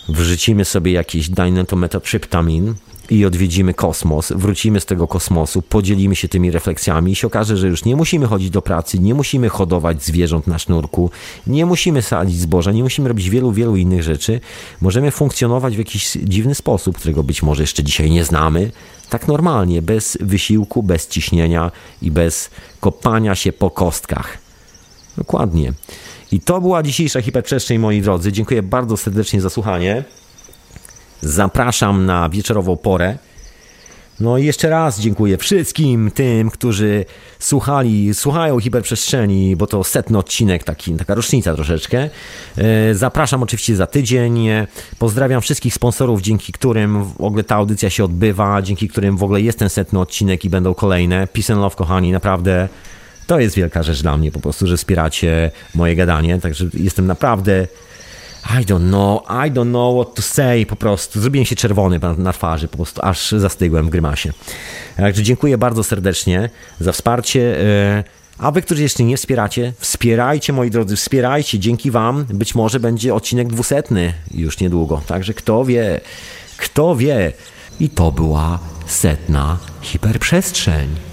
wrzucimy sobie jakiś dynatometotryptamin i odwiedzimy kosmos, wrócimy z tego kosmosu, podzielimy się tymi refleksjami i się okaże, że już nie musimy chodzić do pracy, nie musimy hodować zwierząt na sznurku, nie musimy sadzić zboża, nie musimy robić wielu, wielu innych rzeczy. Możemy funkcjonować w jakiś dziwny sposób, którego być może jeszcze dzisiaj nie znamy, tak normalnie, bez wysiłku, bez ciśnienia i bez kopania się po kostkach. Dokładnie. I to była dzisiejsza hiperprzestrzeń, moi drodzy. Dziękuję bardzo serdecznie za słuchanie. Zapraszam na wieczorową porę. No i jeszcze raz dziękuję wszystkim tym, którzy słuchali, słuchają hiperprzestrzeni, bo to setny odcinek, taki, taka rocznica troszeczkę. E, zapraszam oczywiście za tydzień. Pozdrawiam wszystkich sponsorów, dzięki którym w ogóle ta audycja się odbywa, dzięki którym w ogóle jest ten setny odcinek i będą kolejne. Peace and love, kochani, naprawdę to jest wielka rzecz dla mnie po prostu, że wspieracie moje gadanie, także jestem naprawdę i don't know, I don't know what to say, po prostu. Zrobiłem się czerwony na, na twarzy, po prostu aż zastygłem w grymasie. Także dziękuję bardzo serdecznie za wsparcie. E, a wy, którzy jeszcze nie wspieracie, wspierajcie, moi drodzy, wspierajcie. Dzięki wam być może będzie odcinek dwusetny już niedługo. Także kto wie, kto wie. I to była setna hiperprzestrzeń.